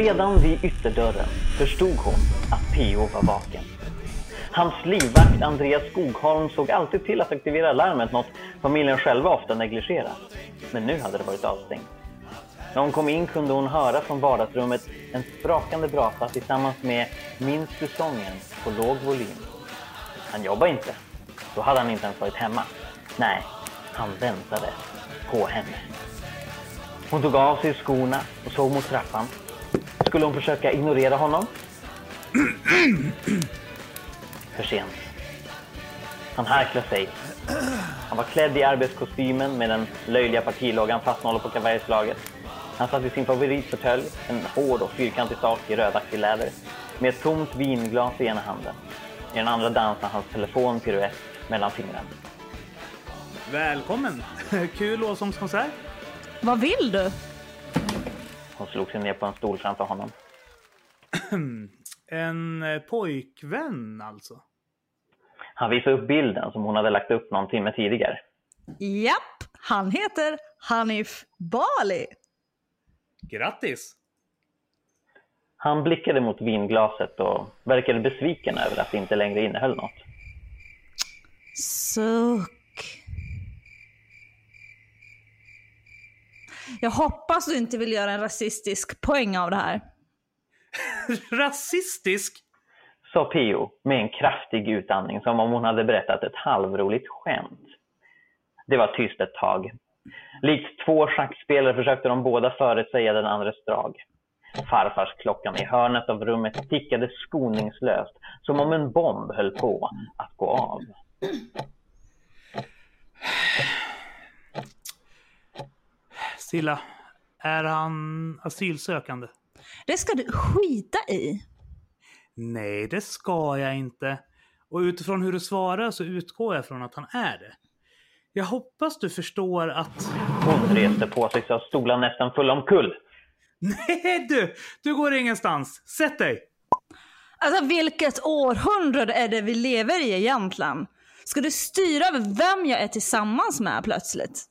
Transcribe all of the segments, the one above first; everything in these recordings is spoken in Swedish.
Redan vid ytterdörren förstod hon att P.O. var vaken. Hans livvakt Andreas Skogholm såg alltid till att aktivera larmet, något familjen själva ofta negligerar. Men nu hade det varit avstängt. När hon kom in kunde hon höra från vardagsrummet en sprakande brasa tillsammans med Minns du sången på låg volym. Han jobbade inte. Då hade han inte ens varit hemma. Nej, han väntade på henne. Hon tog av sig skorna och såg mot trappan. Skulle hon försöka ignorera honom? För sent. Han harklade sig. Han var klädd i arbetskostymen med den löjliga partiloggan fasthållen på kavajslaget. Han satt i sin favoritfåtölj, en hård och fyrkantig sak i rödaktig läder, med ett tomt vinglas i ena handen. I den andra dansade hans telefon piruett mellan fingrarna. Välkommen! Kul lovsångskonsert. Vad vill du? Hon slog sig ner på en stol framför honom. En eh, pojkvän alltså. Han visade upp bilden som hon hade lagt upp någon timme tidigare. Japp, han heter Hanif Bali. Grattis! Han blickade mot vinglaset och verkade besviken över att det inte längre innehöll något. Suck. Jag hoppas du inte vill göra en rasistisk poäng av det här. Rasistisk? Sa Pio med en kraftig utandning som om hon hade berättat ett halvroligt skämt. Det var tyst ett tag. Likt två schackspelare försökte de båda förutsäga den andres drag. Farfars klockan i hörnet av rummet tickade skoningslöst som om en bomb höll på att gå av. Silla, är han asylsökande? Det ska du skita i. Nej, det ska jag inte. Och utifrån hur du svarar så utgår jag från att han är det. Jag hoppas du förstår att... Hon reste på sig så att stolen nästan full omkull. Nej du! Du går ingenstans. Sätt dig! Alltså vilket århundrade är det vi lever i egentligen? Ska du styra över vem jag är tillsammans med plötsligt?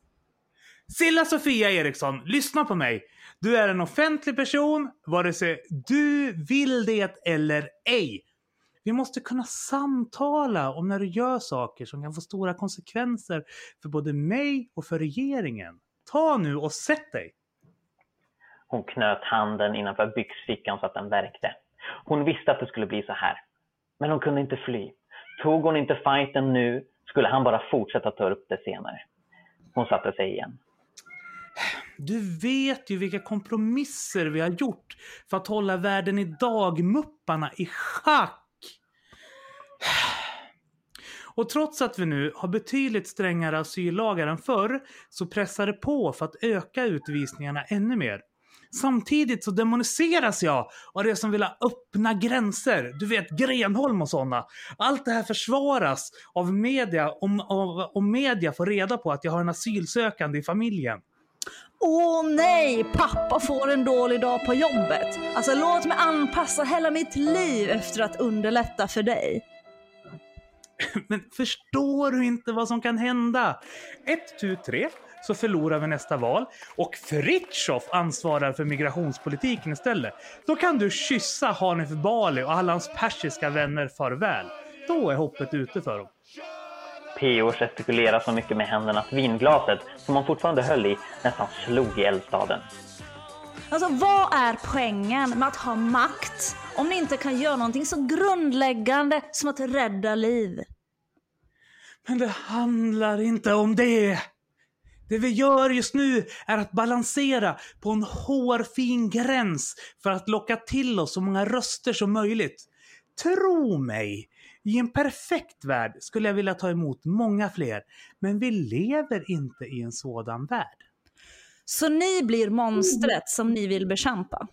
Silla Sofia Eriksson, lyssna på mig. Du är en offentlig person, vare sig du vill det eller ej. Vi måste kunna samtala om när du gör saker som kan få stora konsekvenser för både mig och för regeringen. Ta nu och sätt dig! Hon knöt handen innanför byxfickan så att den värkte. Hon visste att det skulle bli så här. Men hon kunde inte fly. Tog hon inte fighten nu skulle han bara fortsätta ta upp det senare. Hon satte sig igen. Du vet ju vilka kompromisser vi har gjort för att hålla världen idag-mupparna i schack. Och trots att vi nu har betydligt strängare asyllagar än förr så pressar det på för att öka utvisningarna ännu mer. Samtidigt så demoniseras jag av det som vill ha öppna gränser. Du vet Grenholm och sådana. Allt det här försvaras av media om, om, om media får reda på att jag har en asylsökande i familjen. Åh nej, pappa får en dålig dag på jobbet. Alltså låt mig anpassa hela mitt liv efter att underlätta för dig. Men förstår du inte vad som kan hända? Ett, tu, tre, så förlorar vi nästa val och Fritjof ansvarar för migrationspolitiken istället. Då kan du kyssa Hanif Bali och alla hans persiska vänner farväl. Då är hoppet ute för dem. P.O. gestikulerade så mycket med händerna att vinglaset, som han fortfarande höll i, nästan slog i eldstaden. Alltså vad är poängen med att ha makt om ni inte kan göra någonting så grundläggande som att rädda liv? Men det handlar inte om det. Det vi gör just nu är att balansera på en hårfin gräns för att locka till oss så många röster som möjligt. Tro mig, i en perfekt värld skulle jag vilja ta emot många fler, men vi lever inte i en sådan värld. Så ni blir monstret som ni vill bekämpa?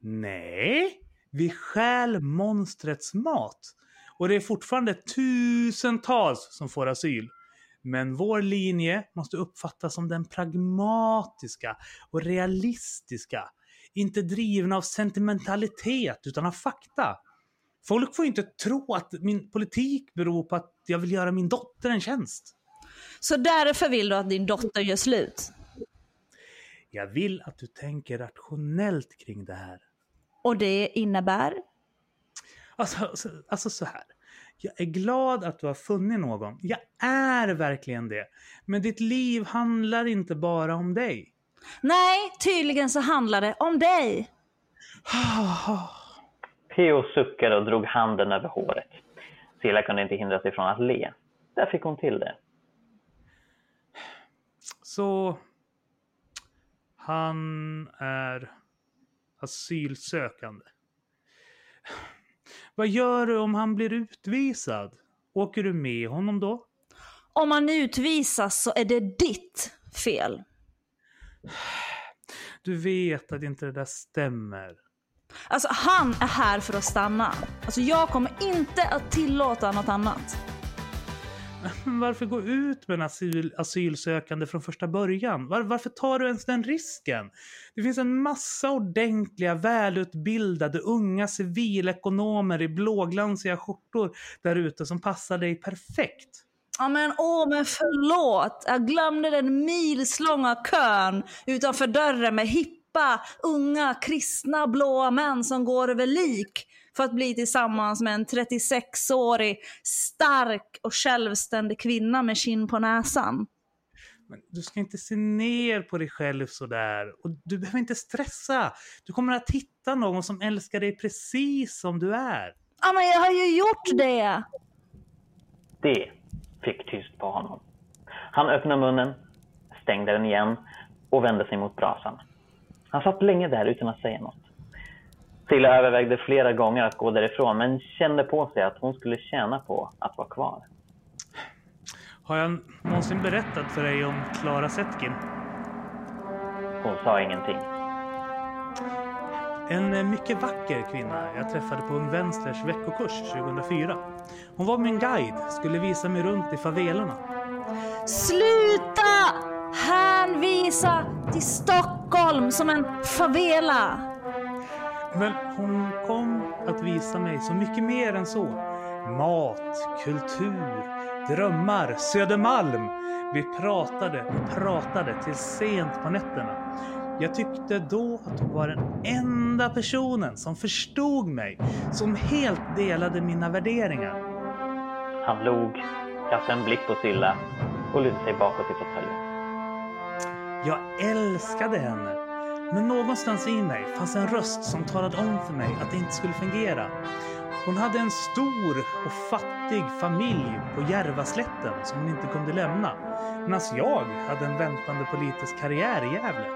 Nej, vi stjäl monstrets mat. Och det är fortfarande tusentals som får asyl. Men vår linje måste uppfattas som den pragmatiska och realistiska. Inte drivna av sentimentalitet utan av fakta. Folk får inte tro att min politik beror på att jag vill göra min dotter en tjänst. Så därför vill du att din dotter gör slut? Jag vill att du tänker rationellt kring det här. Och det innebär? Alltså, alltså, alltså så här. Jag är glad att du har funnit någon. Jag är verkligen det. Men ditt liv handlar inte bara om dig. Nej, tydligen så handlar det om dig. P.O. suckade och drog handen över håret. Silla kunde inte hindra sig från att le. Där fick hon till det. Så han är asylsökande. Vad gör du om han blir utvisad? Åker du med honom då? Om man utvisas så är det ditt fel. Du vet att inte det där stämmer. Alltså han är här för att stanna. Alltså jag kommer inte att tillåta något annat. Men varför gå ut med en asyl, asylsökande från första början? Var, varför tar du ens den risken? Det finns en massa ordentliga, välutbildade, unga civilekonomer i blåglansiga skjortor där ute som passar dig perfekt. Ja men åh men förlåt, jag glömde den milslånga kön utanför dörren med hippa, unga, kristna blåa män som går över lik för att bli tillsammans med en 36-årig, stark och självständig kvinna med kinn på näsan. Men du ska inte se ner på dig själv sådär. Och du behöver inte stressa. Du kommer att hitta någon som älskar dig precis som du är. Ja men jag har ju gjort det! Det fick tyst på honom. Han öppnade munnen, stängde den igen och vände sig mot brasan. Han satt länge där utan att säga något. Silla övervägde flera gånger att gå därifrån men kände på sig att hon skulle tjäna på att vara kvar. Har jag någonsin berättat för dig om Klara Zetkin? Hon sa ingenting. En mycket vacker kvinna jag träffade på Ung Vänsters veckokurs 2004. Hon var min guide, skulle visa mig runt i favelorna. Sluta hänvisa till Stockholm som en favela! Men hon kom att visa mig så mycket mer än så. Mat, kultur, drömmar, Södermalm. Vi pratade och pratade till sent på nätterna. Jag tyckte då att hon var den enda personen som förstod mig, som helt delade mina värderingar. Han log, kastade en blick på Silla och lutade sig bakåt i fåtöljen. Jag älskade henne. Men någonstans i mig fanns en röst som talade om för mig att det inte skulle fungera. Hon hade en stor och fattig familj på Järvaslätten som hon inte kunde lämna. Medan jag hade en väntande politisk karriär i Gävle.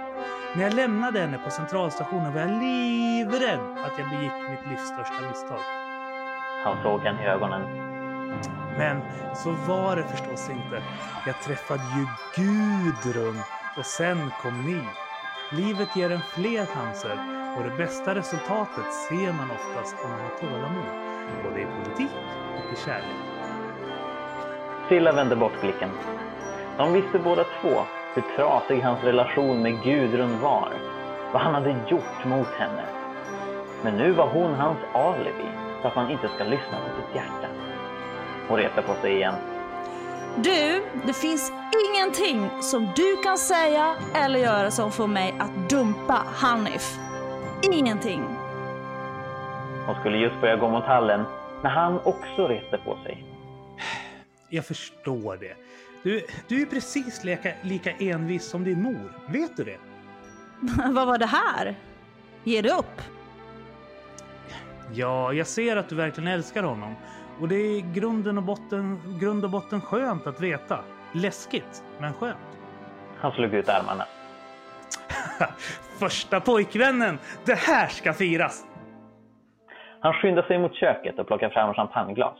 När jag lämnade henne på centralstationen var jag livrädd att jag begick mitt livs största misstag. Han såg henne i ögonen. Men så var det förstås inte. Jag träffade ju Gudrun och sen kom ni. Livet ger en fler chanser och det bästa resultatet ser man oftast om man har tålamod. Både i politik och i kärlek. Silla vände bort blicken. De visste båda två hur trasig hans relation med Gudrun var. Vad han hade gjort mot henne. Men nu var hon hans alibi för att man inte ska lyssna på sitt hjärta. Hon reste på sig igen. Du, det finns ingenting som du kan säga eller göra som får mig att dumpa Hanif. Ingenting. Hon skulle just börja gå mot hallen när han också reste på sig. Jag förstår det. Du, du är precis lika, lika envis som din mor. Vet du det? Vad var det här? Ger du upp? Ja, jag ser att du verkligen älskar honom. Och det är grunden och botten, grund och botten skönt att veta. Läskigt, men skönt. Han slog ut armarna. Första pojkvännen! Det här ska firas! Han skyndade sig mot köket och plockade fram champagneglas.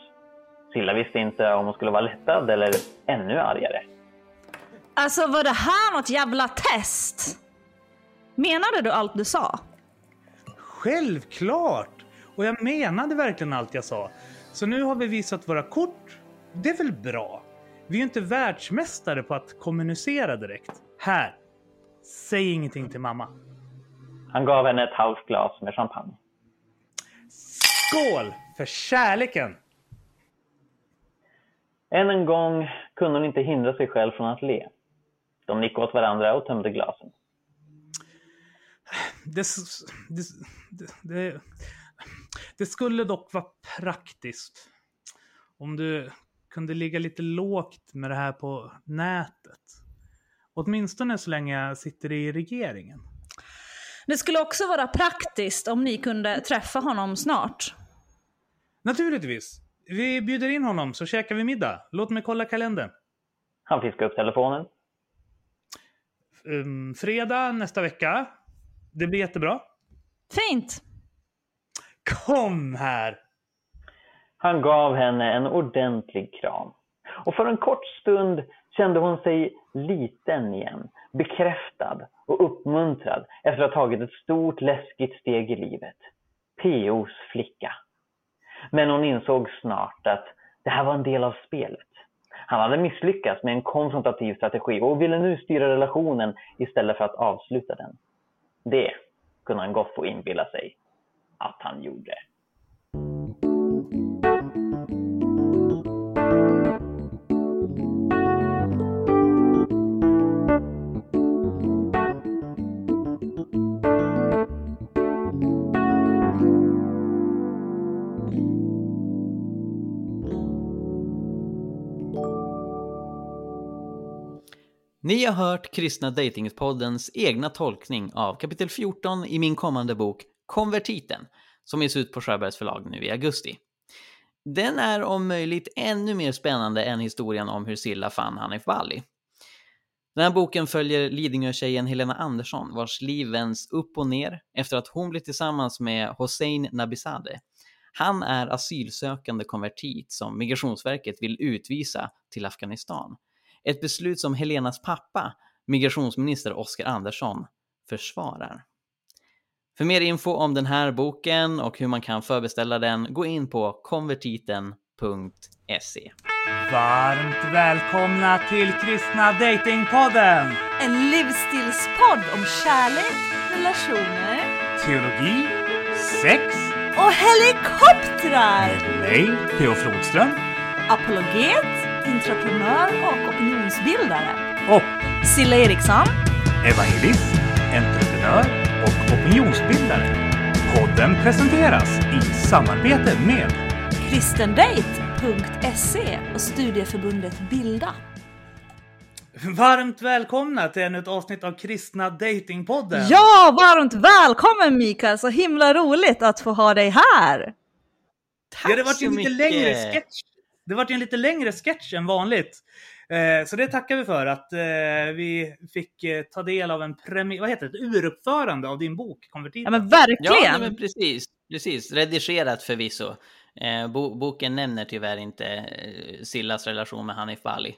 Silla visste inte om hon skulle vara lättad eller ännu argare. Alltså var det här något jävla test? Menade du allt du sa? Självklart! Och jag menade verkligen allt jag sa. Så nu har vi visat våra kort. Det är väl bra? Vi är ju inte världsmästare på att kommunicera direkt. Här! Säg ingenting till mamma. Han gav henne ett halvt glas med champagne. Skål för kärleken! Än en gång kunde hon inte hindra sig själv från att le. De nickade åt varandra och tömde glasen. det, det, det, det skulle dock vara praktiskt om du kunde ligga lite lågt med det här på nätet. Åtminstone så länge jag sitter i regeringen. Det skulle också vara praktiskt om ni kunde träffa honom snart. Naturligtvis. Vi bjuder in honom så käkar vi middag. Låt mig kolla kalendern. Han fiskar upp telefonen. Um, fredag nästa vecka. Det blir jättebra. Fint! Kom här! Han gav henne en ordentlig kram. Och för en kort stund kände hon sig liten igen, bekräftad och uppmuntrad efter att ha tagit ett stort läskigt steg i livet. P.O.s flicka. Men hon insåg snart att det här var en del av spelet. Han hade misslyckats med en konfrontativ strategi och ville nu styra relationen istället för att avsluta den. Det kunde han gott få inbilla sig att han gjorde. Ni har hört Kristna Datingpoddens egna tolkning av kapitel 14 i min kommande bok Konvertiten, som ges ut på Sjöbergs förlag nu i augusti. Den är om möjligt ännu mer spännande än historien om hur Silla fann Hanif Bali. Den här boken följer Lidingö-tjejen Helena Andersson vars liv vänds upp och ner efter att hon blir tillsammans med Hossein Nabizadeh. Han är asylsökande konvertit som Migrationsverket vill utvisa till Afghanistan. Ett beslut som Helenas pappa, migrationsminister Oskar Andersson, försvarar. För mer info om den här boken och hur man kan förbeställa den, gå in på konvertiten.se. Varmt välkomna till Kristna Datingpodden! En livsstilspodd om kärlek, relationer Teologi, sex, och helikoptrar! mig, P.O. Flodström Apologet, entreprenör och opinionsbildare. och Silla Eriksson. evangelist, entreprenör och opinionsbildare. Podden presenteras i samarbete med kristendate.se och studieförbundet Bilda. Varmt välkomna till ännu ett avsnitt av Kristna Datingpodden. Ja, varmt välkommen Mikael! Så himla roligt att få ha dig här! Tack Ja, det var så en lite mycket! längre sketch. Det var en lite längre sketch än vanligt. Eh, så det tackar vi för att eh, vi fick eh, ta del av en premiär, vad heter det, ett uruppförande av din bok Konvertiten. Ja men Ja, verkligen! nej, men precis. precis. Redigerat förvisso. Bo boken nämner tyvärr inte Sillas relation med Hanif Bali.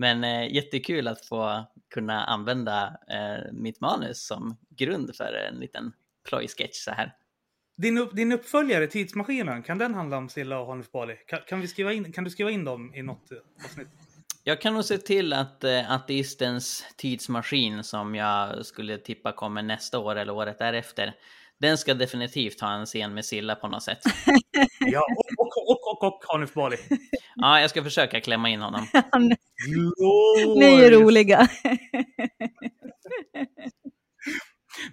Men eh, jättekul att få kunna använda eh, mitt manus som grund för en liten plojsketch så här. Din, upp, din uppföljare, Tidsmaskinen, kan den handla om Silla och Hanif Bali? Kan, kan, vi skriva in, kan du skriva in dem i något avsnitt? Jag kan nog se till att eh, ateistens tidsmaskin som jag skulle tippa kommer nästa år eller året därefter. Den ska definitivt ha en scen med Silla på något sätt. Ja, och, och, och, och, och Hanif Bali. Ja, jag ska försöka klämma in honom. Ni är roliga.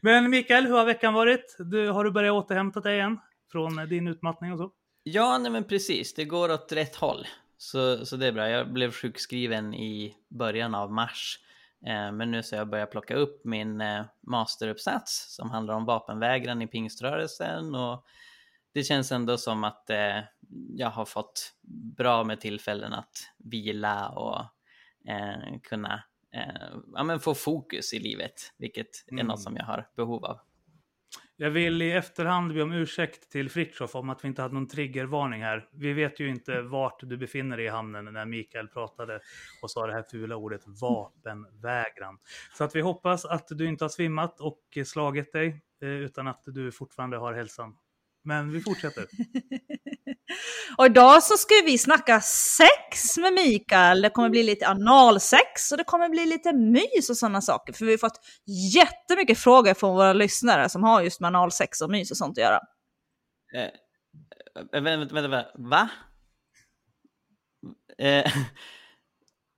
Men Mikael, hur har veckan varit? Du, har du börjat återhämta dig igen från eh, din utmattning och så? Ja, nej men precis. Det går åt rätt håll. Så, så det är bra. Jag blev sjukskriven i början av mars. Eh, men nu så har jag börjat plocka upp min eh, masteruppsats som handlar om vapenvägran i pingströrelsen. Och det känns ändå som att eh, jag har fått bra med tillfällen att vila och kunna ja, men få fokus i livet, vilket är Mm. något som jag har behov av. Jag vill i efterhand be om ursäkt till Fritiof om att vi inte hade någon triggervarning här. Vi vet ju inte vart du befinner dig i hamnen när Mikael pratade och sa det här fula ordet vapenvägran. Så att vi hoppas att du inte har svimmat och slagit dig eh, utan att du fortfarande har hälsan. Men vi fortsätter. Och idag så ska vi snacka sex med Mikael. Det kommer bli lite analsex och det kommer bli lite mys och sådana saker. För vi har fått jättemycket frågor från våra lyssnare som har just med analsex och mys och sånt att göra. Eh, vänta, vänta, vänta, va? Eh,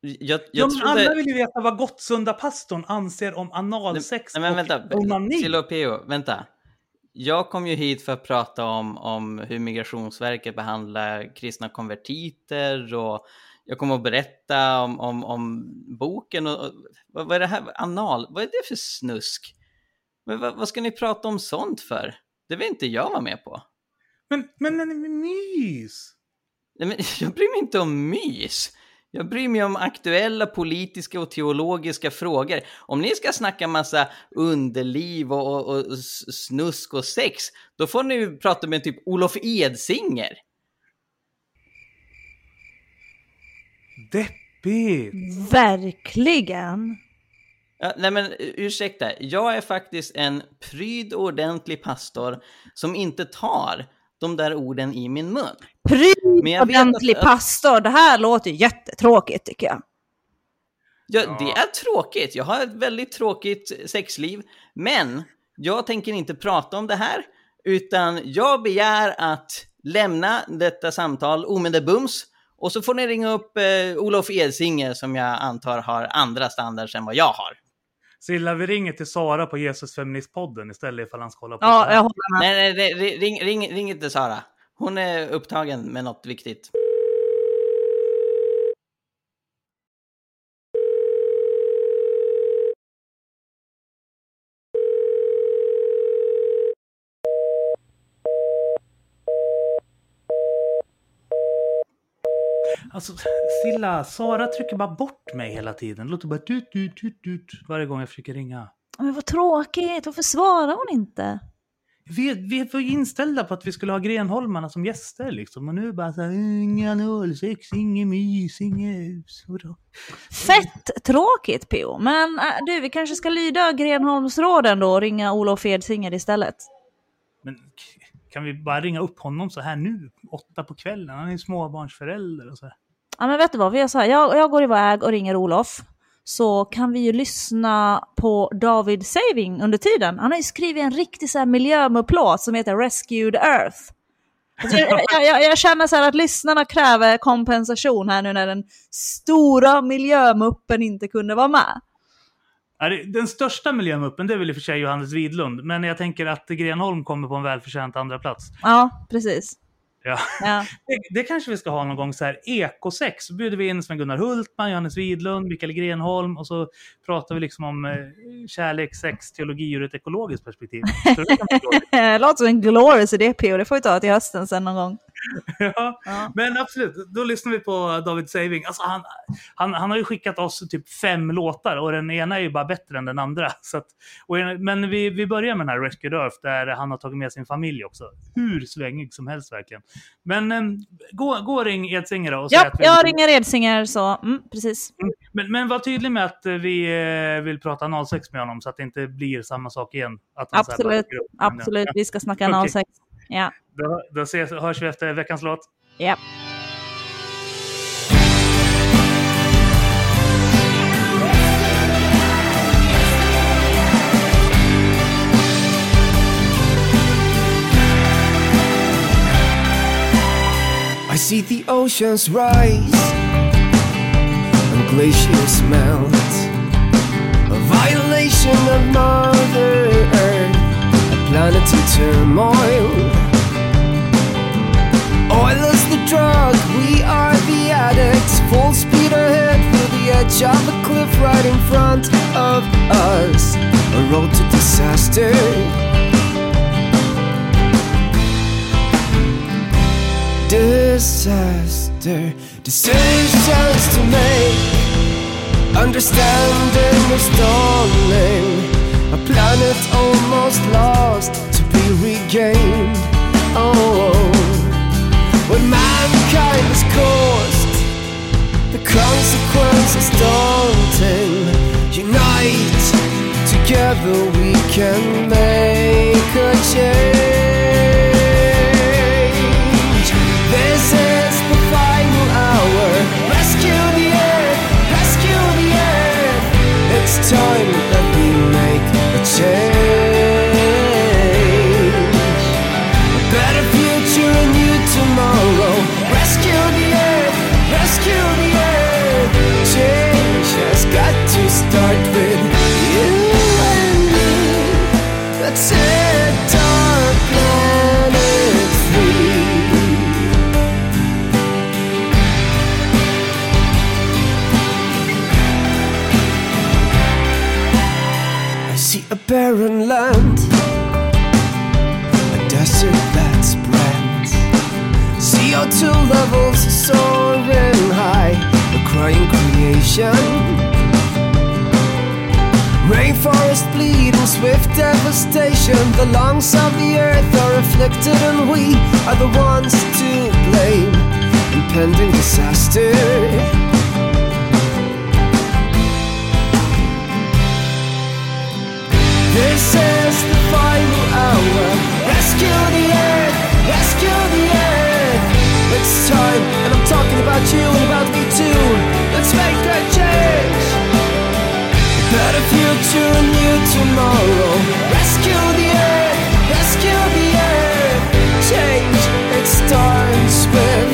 Jag, Ja, jag men trodde... Alla vill ju veta vad Gottsunda pastorn anser om analsex Nej, men vänta. och onani. Vänta. Jag kom ju hit för att prata om, om hur Migrationsverket behandlar kristna konvertiter och jag kommer att berätta om, om, om boken och, och vad, vad är det här? Anal? Vad är det för snusk? Men vad, vad ska ni prata om sånt för? Det vill inte jag vara med på. Men, men, men, men mys! Nej, men jag bryr mig inte om mys. Jag bryr mig om aktuella politiska och teologiska frågor. Om ni ska snacka massa underliv och, och, och snusk och sex, då får ni ju prata med typ Olof Edsinger. Deppigt. Verkligen. Ja, nej men ursäkta, jag är faktiskt en pryd och ordentlig pastor som inte tar de där orden i min mun. Pryd ordentlig att- pastor. Det här låter jättetråkigt tycker jag. Ja, Ja. det är tråkigt. Jag har ett väldigt tråkigt sexliv. Men jag tänker inte prata om det här. Utan jag begär att lämna detta samtal omedelbums. Och så får ni ringa upp eh, Olof Edsinger som jag antar har andra standards än vad jag har. Silla, vi ringer till Sara på Jesus Feministpodden istället ifall han ska hålla på Ja, så jag håller med. Nej, nej, nej ring, ring, ring inte Sara. Hon är upptagen med något viktigt. Alltså, Silla, Sara trycker bara bort mig hela tiden. Det låter bara tut, tut, tut, tut varje gång jag försöker ringa. Men vad tråkigt. Varför svarar hon inte? Vi, vi var ju inställda på att vi skulle ha Grenholmarna som gäster liksom. Och nu bara så här, inga nålsex, inget mys, inget... Vadå? Fett tråkigt P.O. Men äh, du, vi kanske ska lyda Grenholmsråden då och ringa Olof Edsinger istället. Men kan vi bara ringa upp honom så här nu, åtta på kvällen? Han är ju småbarnsförälder och så här. Ja men vet du vad, vi gör så här. Jag, jag går iväg och ringer Olof. Så kan vi ju lyssna på David Saving under tiden. Han har ju skrivit en riktig så här miljömuplåt som heter Rescued Earth. Alltså, jag, jag, jag, jag känner så här att lyssnarna kräver kompensation här nu när den stora miljömuppen inte kunde vara med. Den största miljömuppen, det är väl i och för sig Johannes Widlund. Men jag tänker att Grenholm kommer på en välförtjänt andra plats. Ja, precis. Ja. Ja. Det, det kanske vi ska ha någon gång så här ekosex. Så bjuder vi in Sven-Gunnar Hultman, Johannes Widlund, Mikael Grenholm och så pratar vi liksom om eh, kärlek, sex, teologi ur ett ekologiskt perspektiv. Det låter som en glorious idé P.O. Det får vi ta till hösten sen någon gång. ja. Ja. Men absolut, då lyssnar vi på David Saving. Alltså han, han, han har ju skickat oss typ fem låtar och den ena är ju bara bättre än den andra. Så att, en- men vi, vi börjar med den här Rescued Earth där han har tagit med sin familj också. Hur svängig som helst verkligen. Men eh, gå, gå och ring Edsinger då och Ja, vi jag ringer Edsinger så, mm, precis. Men, men var tydlig med att eh, vi eh, vill prata analsex med honom så att det inte blir samma sak igen. Här bara Absolut, absolut. Vi ska snacka Okej. analsex. Ja, Då, då ses, hörs vi efter veckans låt. ja. I see the oceans rise and glaciers melt. A violation of Mother Earth, a planet in turmoil. Oil is the drug, we are the addicts. Full speed ahead for the edge of a cliff right in front of us. A road to disaster. disaster decisions to make understanding is stalling a planet almost lost be regained oh when mankind is caused the consequence is daunting unite together we can make a change this is the final hour. Rescue the earth, rescue the earth. It's time that we make a change. CO2 levels soaring high, a crying creation. Rainforest bleeding, swift devastation. The lungs of the earth are afflicted, and we are the ones to blame. Impending disaster. This is the final hour. Rescue the earth, rescue the earth. It's time, and I'm talking about you and about me too. Let's make a change. A better future, a new tomorrow. Rescue the earth, rescue the earth. Change, it starts with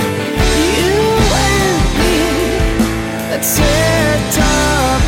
you and me. Let's set our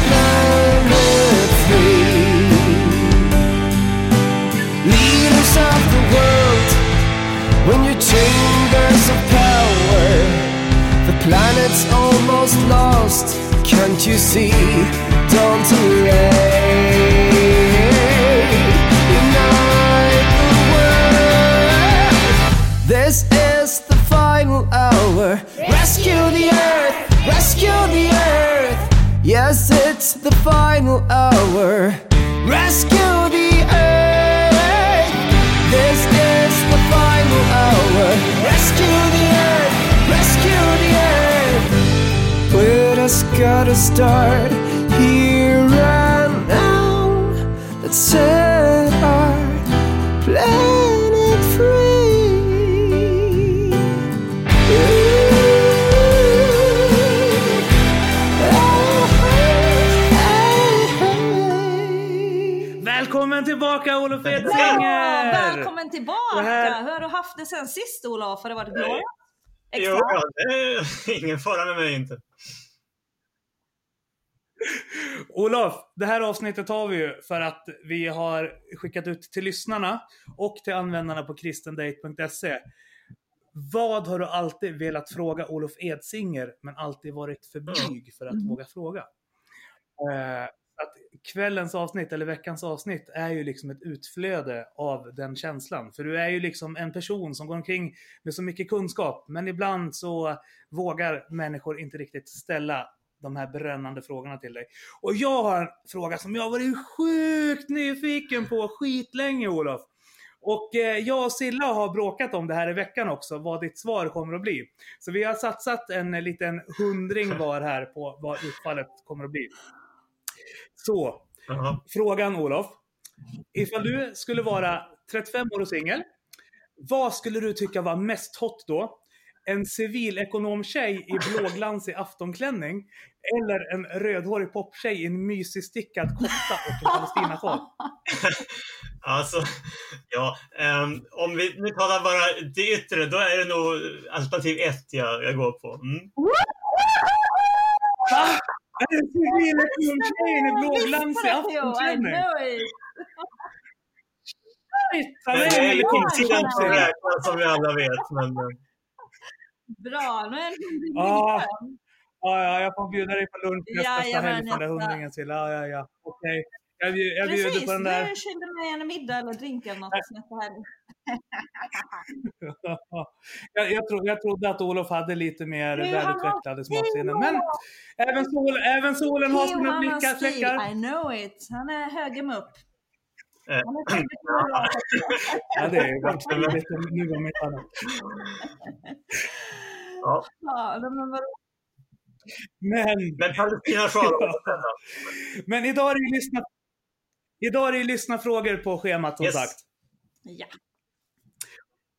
gotta start here and now. Let's set our planet free. Välkommen tillbaka Olof Ja, Edsinger! välkommen tillbaka! Här- Hur har du haft det sen sist Olof? Har det varit glada? Jo, ja, det är ingen fara med mig inte. Olof, det här avsnittet har vi ju för att vi har skickat ut till lyssnarna och till användarna på kristendate.se. Vad har du alltid velat fråga Olof Edsinger men alltid varit för blyg för att Mm. våga fråga? Eh, att kvällens avsnitt eller veckans avsnitt är ju liksom ett utflöde av den känslan. För du är ju liksom en person som går omkring med så mycket kunskap men ibland så vågar människor inte riktigt ställa de här brännande frågorna till dig. Och jag har en fråga som jag har varit sjukt nyfiken på skitlänge Olof. Och eh, jag och Silla har bråkat om det här i veckan också, vad ditt svar kommer att bli. Så vi har satsat en liten hundring var här på vad utfallet kommer att bli. Så, Jaha. frågan Olof. Ifall du skulle vara 35 år och singel, vad skulle du tycka var mest hot då? En civilekonomtjej i blåglansig aftonklänning eller en rödhårig poptjej i en mysig stickad kotta och en palestinasjal? Alltså, ja. ehm, om vi nu talar bara det yttre, då är det nog alternativ ett jag, jag går på. Mm. Va? Är det civilekonomtjejen i blåglansig I aftonklänning? det är en ju insidan som tjej. räknas som vi alla vet. Men, eh, Bra, nu är det Ja. Ja, ja, jag får bjuda dig på lunch nästa Jajamän, helg för den hundringen till. Ja, ja, ja. Okej. Jag, bjud- jag bjuder Precis, på den där. du skyller mig en middag eller drink eller något nästa helg. jag, jag, tro, jag trodde att Olof hade lite mer välutvecklade smaksinnen. Men även, sol, även solen har sina blickar, fläckar. I know it. Han är högermupp. eh, Han är högermupp. Ja, det är lite nu om inte annat. ja. Ja, men vad Men, men Palestina-sjal men idag är det ju lyssna, idag är det ju lyssna frågor på schemat som Yes. sagt. Ja.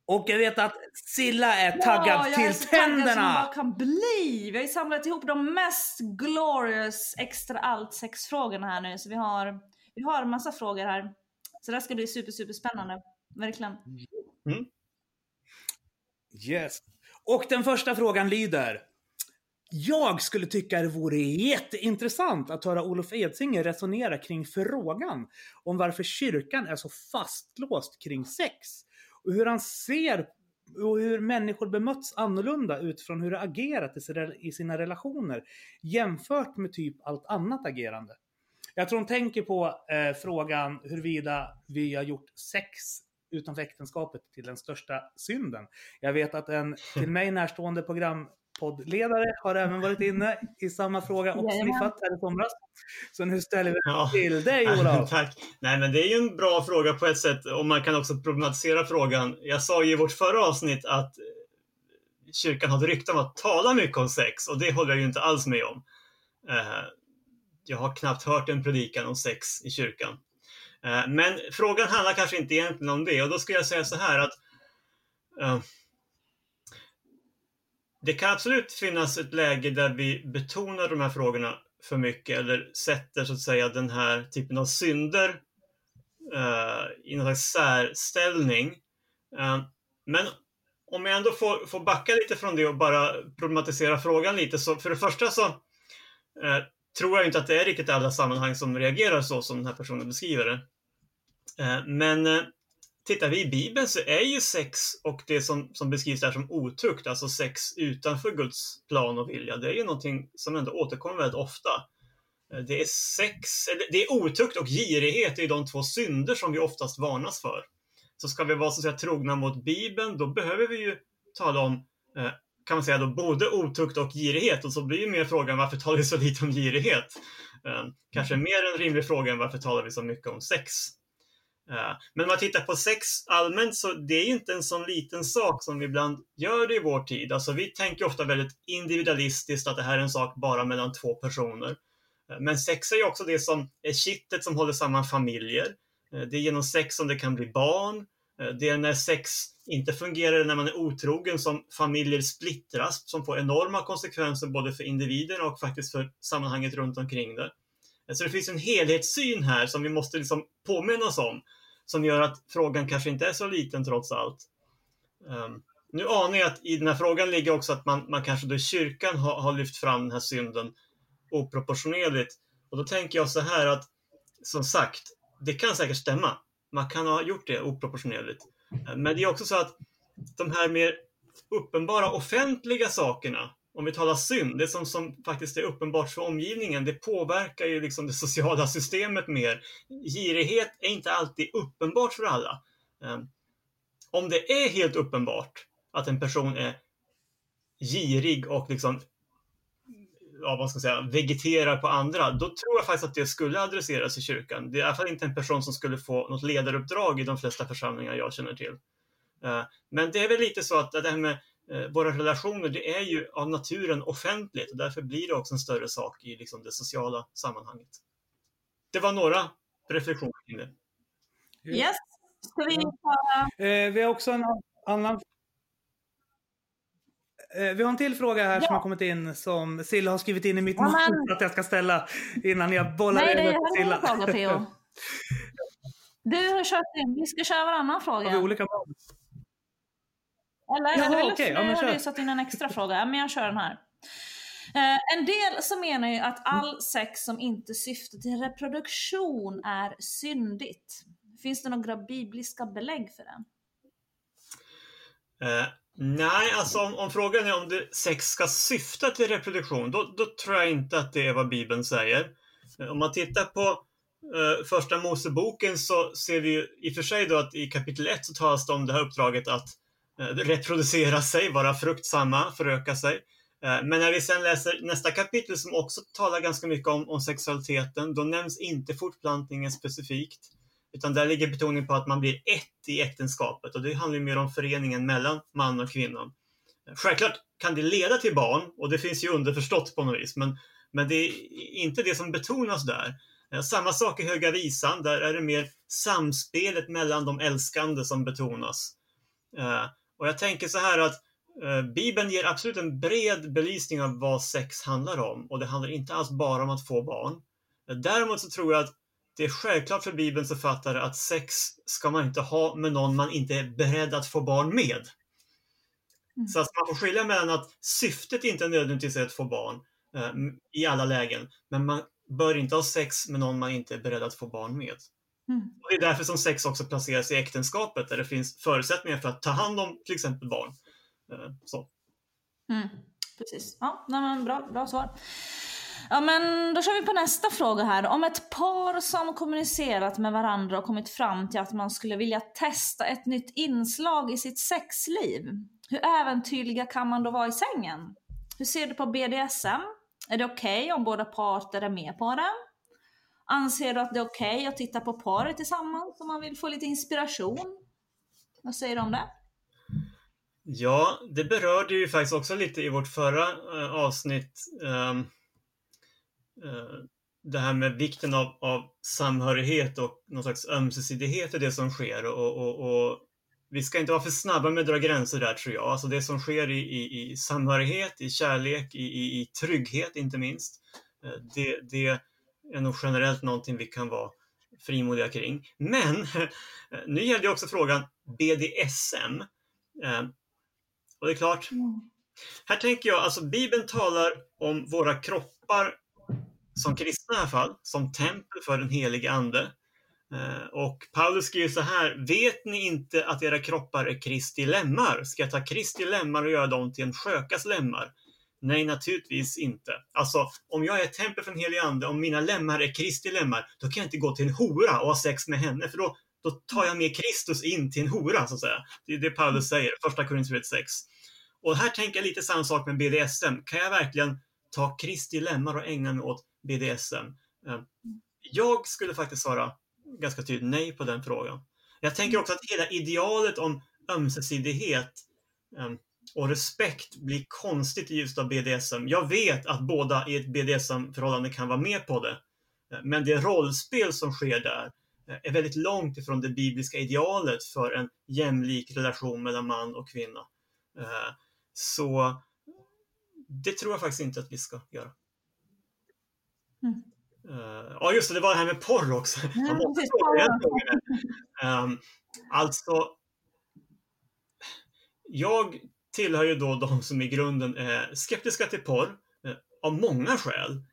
Och jag vet att Silla är taggad ja, jag till är så taggad som man tänderna. bara kan bli. Vi har ju samlat ihop de mest glorious extra allt sex frågorna här nu. Så vi har, vi har en massa frågor här. Så det här ska bli super, super spännande. Verkligen. Mm. Mm. Yes. Och den första frågan lyder. Jag skulle tycka det vore jätteintressant att höra Olof Edsinger resonera kring frågan om varför kyrkan är så fastlåst kring sex. Och hur han ser och hur människor bemötts annorlunda utifrån hur de agerat i sina relationer jämfört med typ allt annat agerande. Jag tror hon tänker på eh, frågan huruvida vi har gjort sex utanför äktenskapet till den största synden. Jag vet att en till mig närstående programpoddledare har även varit inne i samma fråga och sniffat här i somras. Så nu ställer vi Ja. till dig Olof. Tack. Nej, men det är ju en bra fråga på ett sätt och man kan också problematisera frågan. Jag sa ju i vårt förra avsnitt att eh, kyrkan hade rykte om att tala mycket om sex och det håller jag ju inte alls med om. Jag har knappt hört en predikan om sex i kyrkan. Eh, men frågan handlar kanske inte egentligen om det och då skulle jag säga så här att eh, det kan absolut finnas ett läge där vi betonar de här frågorna för mycket eller sätter så att säga den här typen av synder uh, i någon slags särställning. Uh, men om jag ändå får, får backa lite från det och bara problematisera frågan lite så för det första så tror jag inte att det är riktigt alla sammanhang som reagerar så som den här personen beskriver det. Eh, men eh, tittar vi i Bibeln så är ju sex och det som, som beskrivs där som otukt, alltså sex utanför Guds plan och vilja, det är ju någonting som ändå återkommer väldigt ofta. Eh, det är sex, det är otukt och girighet, det är de två synder som vi oftast varnas för. Så ska vi vara så att säga trogna mot Bibeln, då behöver vi ju tala om, kan man säga då, både otukt och girighet. Och så blir ju mer frågan, varför talar vi så lite om girighet? Eh, Kanske mer en rimlig fråga än varför talar vi så mycket om sex? Eh, Men om man tittar på sex allmänt så det är ju inte en sån liten sak som vi ibland gör det i vår tid. Alltså vi tänker ofta väldigt individualistiskt att det här är en sak bara mellan två personer. Eh, Men sex är ju också det som är kittet som håller samman familjer. Det är genom sex som det kan bli barn. Eh, Det är när sex inte fungerar, när man är otrogen, som familjer splittras, som får enorma konsekvenser både för individen och faktiskt för sammanhanget runt omkring det. Eh, så det finns en helhetssyn här som vi måste liksom påminna oss om, som gör att frågan kanske inte är så liten trots allt. Um, nu anar jag att i den här frågan ligger också att man, man kanske då i kyrkan har, har lyft fram den här synden oproportionerligt. Och då tänker jag så här att, som sagt, det kan säkert stämma. Man kan ha gjort det oproportionerligt. Eh, men det är också så att de här mer uppenbara offentliga sakerna, om vi talar synd, det som, som faktiskt är uppenbart för omgivningen, det påverkar ju liksom det sociala systemet mer. Girighet är inte alltid uppenbart för alla. Eh, om det är helt uppenbart att en person är girig och liksom ja, vad ska jag säga, vegeterar på andra, då tror jag faktiskt att det skulle adresseras i kyrkan. Det är i alla fall inte en person som skulle få något ledaruppdrag i de flesta församlingar jag känner till. Eh, Men det är väl lite så att det här med eh, våra relationer, det är ju av naturen offentligt och därför blir det också en större sak i liksom det sociala sammanhanget. Det var några reflektioner kring det. Yes. Ska vi ta... Eh, vi har också en annan... Eh, vi har en till fråga här som Ja. har kommit in som Silla har skrivit in i mitt Ja, manus att jag ska ställa innan jag bollar Nej, det över till är min Silla. fråga Theo. Du har kört in, vi ska köra varannan Har vi fråga. olika manus? Eller, Jaha, eller okej. Ja, nu har du satt in en extra fråga. Men jag kör den här. Eh, en del som menar ju att all sex som inte syftar till reproduktion är syndigt. Finns det några bibliska belägg för det? Eh, nej, alltså om, om frågan är om det, sex ska syfta till reproduktion, då, då tror jag inte att det är vad Bibeln säger. Eh, om man tittar på eh, första Moseboken så ser vi ju i och för sig då att i kapitel 1 så talas det om det här uppdraget att eh, reproducera sig, vara fruktsamma, föröka sig. Eh, men när vi sen läser nästa kapitel som också talar ganska mycket om, om sexualiteten, då nämns inte fortplantningen specifikt. Utan där ligger betoningen på att man blir ett i äktenskapet och det handlar ju mer om föreningen mellan man och kvinna. Självklart kan det leda till barn och det finns ju underförstått på något vis, men, men det är inte det som betonas där. Eh, samma sak i Höga Visan, där är det mer samspelet mellan de älskande som betonas. Eh, och jag tänker så här att eh, Bibeln ger absolut en bred belysning av vad sex handlar om och det handlar inte alls bara om att få barn. Däremot så tror jag att det är självklart för Bibelns författare att sex ska man inte ha med någon man inte är beredd att få barn med. Så att man får skilja mellan att syftet inte är nödvändigtvis är att få barn eh, i alla lägen, men man bör inte ha sex med någon man inte är beredd att få barn med. Mm. Det är därför som sex också placeras i äktenskapet, där det finns förutsättningar för att ta hand om till exempel barn. Eh, så. Mm. Precis. Ja, nej, men bra, bra svar. Ja men då kör vi på nästa fråga här. Om ett par som kommunicerat med varandra och kommit fram till att man skulle vilja testa ett nytt inslag i sitt sexliv. Hur äventyrliga kan man då vara i sängen? Hur ser du på BDSM? Är det okej okay om båda parter är med på det? Anser du att det är okej okay att titta på paret tillsammans om man vill få lite inspiration? Vad säger du om det? Ja, det berörde ju faktiskt också lite i vårt förra eh, avsnitt. Um, det här med vikten av, av samhörighet och någon slags ömsesidighet i det som sker. Och, och, och, vi ska inte vara för snabba med att dra gränser där tror jag. Alltså det som sker i, i, i samhörighet, i kärlek, i, i, i trygghet inte minst. Uh, det, det är nog generellt någonting vi kan vara frimodiga kring. Men nu gäller ju också frågan BDSM. Och det är klart, mm. här tänker jag, alltså Bibeln talar om våra kroppar som kristna i alla fall, som tempel för den helige Ande. Eh, och Paulus skriver så här, vet ni inte att era kroppar är Kristi lemmar? Ska jag ta Kristi lemmar och göra dem till en skökas lemmar? Nej, naturligtvis inte. Alltså, om jag är ett tempel för den helige Ande, om mina lemmar är Kristi lemmar, då kan jag inte gå till en hora och ha sex med henne, för då, då tar jag med Kristus in till en hora, så att säga. Det är det Paulus säger, första Korinthierbrevet 6. Och här tänker jag lite samma sak med BDSM. Kan jag verkligen ta Kristi lemmar och ägna mig åt BDSM? Ehm, jag skulle faktiskt svara ganska tydligt nej på den frågan. Jag tänker också att hela idealet om ömsesidighet ehm, och respekt blir konstigt i ljuset av BDSM. Jag vet att båda i ett BDSM-förhållande kan vara med på det. Eh, men det rollspel som sker där eh, är väldigt långt ifrån det bibliska idealet för en jämlik relation mellan man och kvinna. Ehm, så det tror jag faktiskt inte att vi ska göra. Mm. Uh, ja, just det, det var det här med porr också. Ja, um, alltså, jag tillhör ju då de som i grunden är skeptiska till porr uh, av många skäl.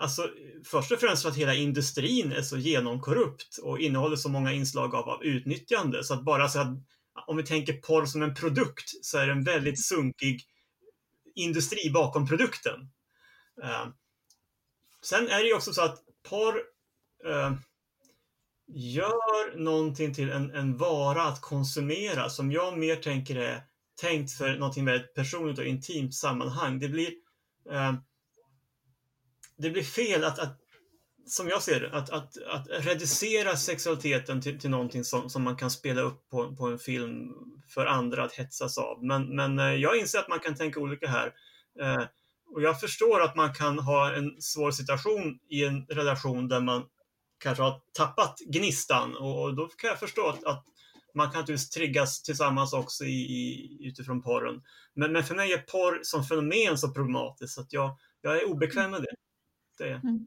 Alltså, först och främst för att hela industrin är så genomkorrupt och innehåller så många inslag av, av utnyttjande. Så att bara så att om vi tänker porr som en produkt så är det en väldigt sunkig industri bakom produkten. Eh, sen är det ju också så att porr eh, gör någonting till en, en, vara att konsumera som jag mer tänker är tänkt för någonting väldigt personligt och intimt sammanhang. Det blir, eh, det blir fel att, att som jag ser det, att, att, att reducera sexualiteten till, till någonting som, som man kan spela upp på, på en film för andra att hetsas av. Men, men eh, jag inser att man kan tänka olika här. Eh, och jag förstår att man kan ha en svår situation i en relation där man kanske har tappat gnistan och, och då kan jag förstå att, att man kan naturligtvis triggas tillsammans också i, i, utifrån porren. Men, men för mig är porr som fenomen så problematiskt att jag, jag är obekväm med det. det är. Mm.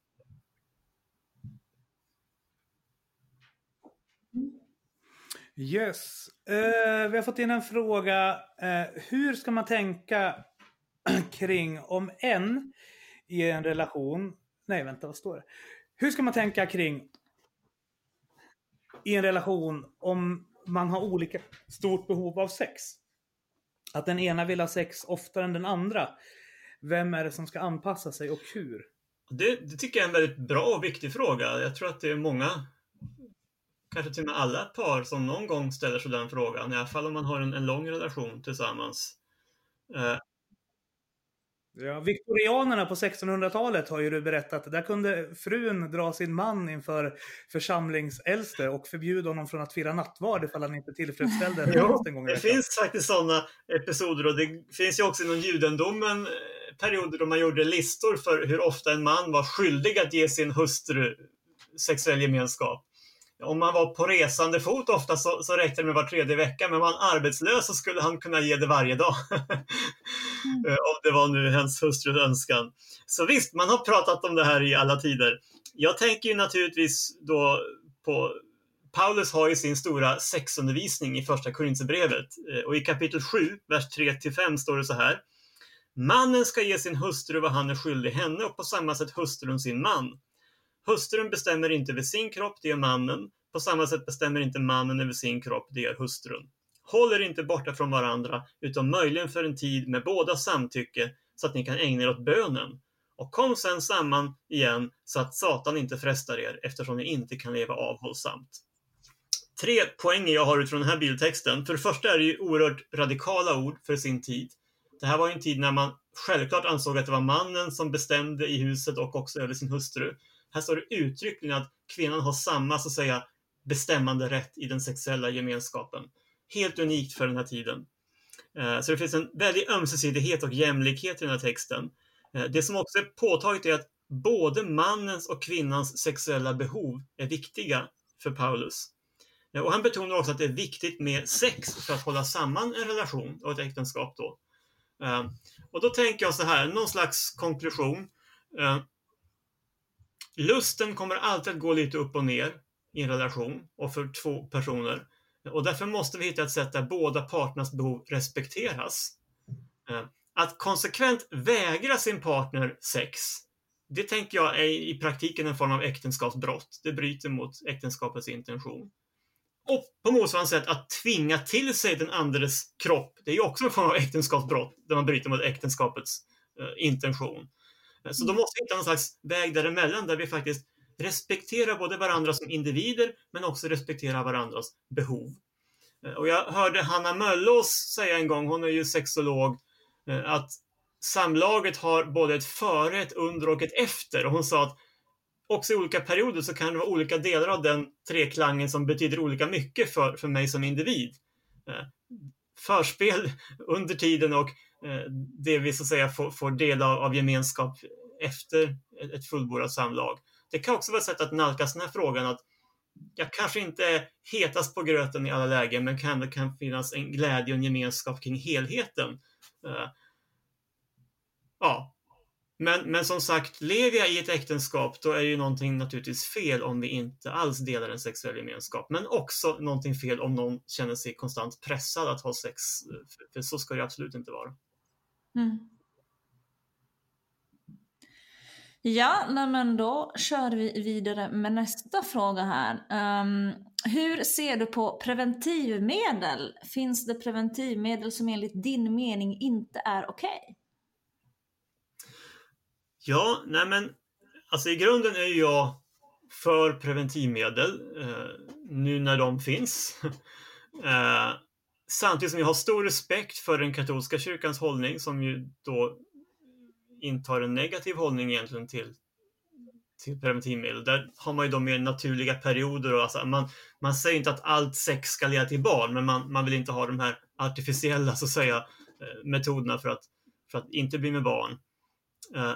Yes. Uh, vi har fått in en fråga. Uh, hur ska man tänka kring om en i en relation... Nej, vänta, vad står det? Hur ska man tänka kring i en relation om man har olika stort behov av sex? Att den ena vill ha sex oftare än den andra. Vem är det som ska anpassa sig och hur? Det, det tycker jag är en väldigt bra och viktig fråga. Jag tror att det är många kanske till och med alla par som någon gång ställer sig den frågan, i alla fall om man har en, en lång relation tillsammans. Eh. Ja, Viktorianerna på 1600-talet har ju du berättat, där kunde frun dra sin man inför församlingsäldste och förbjuda honom från att fira nattvard ifall han inte tillfredsställde jo, en gång Det finns faktiskt sådana episoder och det finns ju också inom judendomen eh, perioder då man gjorde listor för hur ofta en man var skyldig att ge sin hustru sexuell gemenskap om man var på resande fot ofta så, så räckte det med var tredje vecka, men var han arbetslös så skulle han kunna ge det varje dag. mm. om det var nu hennes hustrus önskan. Så visst, man har pratat om det här i alla tider. Jag tänker ju naturligtvis då på Paulus har ju sin stora sexundervisning i första Korinthierbrevet eh, och i kapitel 7, vers 3-5 står det så här. Mannen ska ge sin hustru vad han är skyldig henne och på samma sätt hustrun sin man. Hustrun bestämmer inte över sin kropp, det gör mannen. På samma sätt bestämmer inte mannen över sin kropp, det gör hustrun. Håll er inte borta från varandra, utan möjligen för en tid med båda samtycke, så att ni kan ägna er åt bönen. och kom sen samman igen så att Satan inte frestar er eftersom ni inte kan leva avhållsamt. Tre poänger jag har utifrån den här bildtexten. För det första är det ju oerhört radikala ord för sin tid. Det här var ju en tid när man självklart ansåg att det var mannen som bestämde i huset och också över sin hustru. Här står det uttryckligen att kvinnan har samma, så att säga, bestämmande rätt i den sexuella gemenskapen. Helt unikt för den här tiden. Eh, så det finns en väldig ömsesidighet och jämlikhet i den här texten. Eh, det som också är påtagligt är att både mannens och kvinnans sexuella behov är viktiga för Paulus. Eh, och han betonar också att det är viktigt med sex för att hålla samman en relation och ett äktenskap då. Och då tänker jag så här, någon slags konklusion. Lusten kommer alltid att gå lite upp och ner i en relation och för två personer. Och därför måste vi hitta ett sätt där båda parternas behov respekteras. Eh, att konsekvent vägra sin partner sex, det tänker jag är i praktiken en form av äktenskapsbrott. Det bryter mot äktenskapets intention. Och på motsvarande sätt att tvinga till sig den andres kropp, det är ju också en form av äktenskapsbrott där man bryter mot äktenskapets eh, intention. Så då måste vi hitta någon slags väg däremellan där vi faktiskt respekterar både varandra som individer men också respekterar varandras behov. Eh, och jag hörde Hanna Möllås säga en gång, hon är ju sexolog, eh, att samlaget har både ett före, ett under och ett efter. Och hon sa att också i olika perioder så kan det vara olika delar av den treklangen som betyder olika mycket för, för mig som individ. Eh, förspel under tiden och Eh, det vi så att säga får, får del av, av gemenskap efter ett, ett fullbordat samlag. Det kan också vara ett sätt att nalkas den här frågan att jag kanske inte är hetast på gröten i alla lägen men kan det kan finnas en glädje och en gemenskap kring helheten. Eh, ja, men, men som sagt, lever jag i ett äktenskap då är ju någonting naturligtvis fel om vi inte alls delar en sexuell gemenskap. Men också någonting fel om någon känner sig konstant pressad att ha sex. Eh, för, för så ska det absolut inte vara. Mm. Ja, nej men då kör vi vidare med nästa fråga här. Um, hur ser du på preventivmedel? Finns det preventivmedel som enligt din mening inte är okej? Ja, nej men alltså i grunden är jag för preventivmedel eh, nu när de finns. eh, samtidigt som jag har stor respekt för den katolska kyrkans hållning som ju då intar en negativ hållning egentligen till, till preventivmedel. Där har man ju då mer naturliga perioder och alltså man, man säger inte att allt sex ska leda till barn men man, man vill inte ha de här artificiella så att säga eh, metoderna för att, för att inte bli med barn. Eh,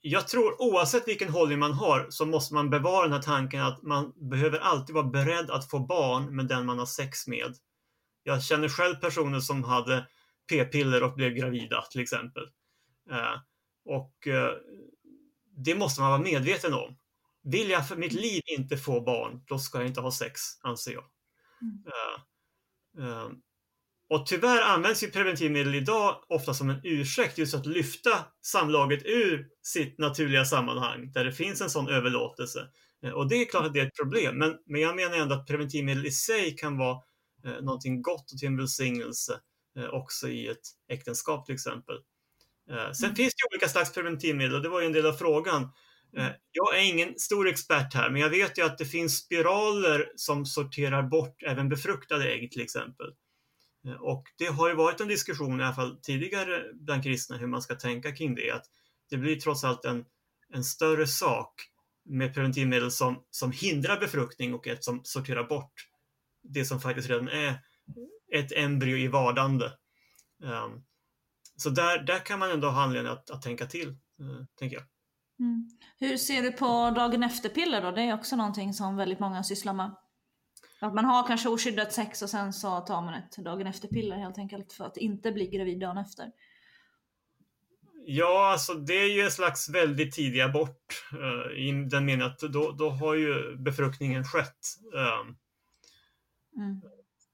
jag tror oavsett vilken hållning man har så måste man bevara den här tanken att man behöver alltid vara beredd att få barn med den man har sex med. Jag känner själv personer som hade p-piller och blev gravida till exempel. Eh, och eh, det måste man vara medveten om. Vill jag för mitt liv inte få barn, då ska jag inte ha sex, anser jag. Eh, eh, och tyvärr används ju preventivmedel idag ofta som en ursäkt just att lyfta samlaget ur sitt naturliga sammanhang där det finns en sån överlåtelse. Och det är klart att det är ett problem, men, men jag menar ändå att preventivmedel i sig kan vara eh, någonting gott och till en välsignelse eh, också i ett äktenskap till exempel. Eh, sen finns det olika slags preventivmedel och det var ju en del av frågan. Eh, jag är ingen stor expert här, men jag vet ju att det finns spiraler som sorterar bort även befruktade ägg till exempel. Och det har ju varit en diskussion i alla fall tidigare bland kristna hur man ska tänka kring det. Att det blir trots allt en, en större sak med preventivmedel som, som hindrar befruktning och ett som sorterar bort det som faktiskt redan är ett embryo i vardande. Um, så där, där kan man ändå ha anledning att, att tänka till, uh, tänker jag. Mm. Hur ser du på dagen efter-piller då? Det är också någonting som väldigt många sysslar med. Att man har kanske oskyddat sex och sen så tar man ett dagen efter-piller helt enkelt för att inte bli gravid dagen efter. Ja, alltså det är ju en slags väldigt tidig abort uh, i den meningen att då, då har ju befruktningen skett. Um, Mm.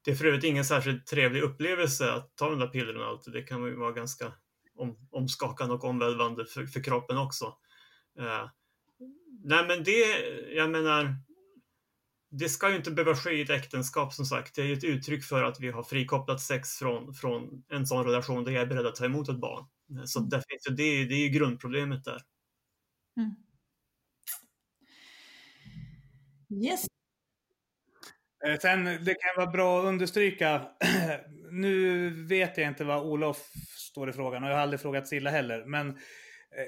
Det är för övrigt ingen särskilt trevlig upplevelse att ta de där pillerna. Alltid. Det kan ju vara ganska om, omskakande och omvälvande för, för kroppen också. Uh, nej men det, jag menar, det ska ju inte behöva ske i ett äktenskap som sagt. Det är ju ett uttryck för att vi har frikopplat sex från, från en sån relation där jag är beredd att ta emot ett barn. Så där finns ju, det, det är ju grundproblemet där. Yes. Eh, sen, det kan vara bra att understryka, nu vet jag inte vad Olof står i frågan och jag har aldrig frågat Silla heller, men eh,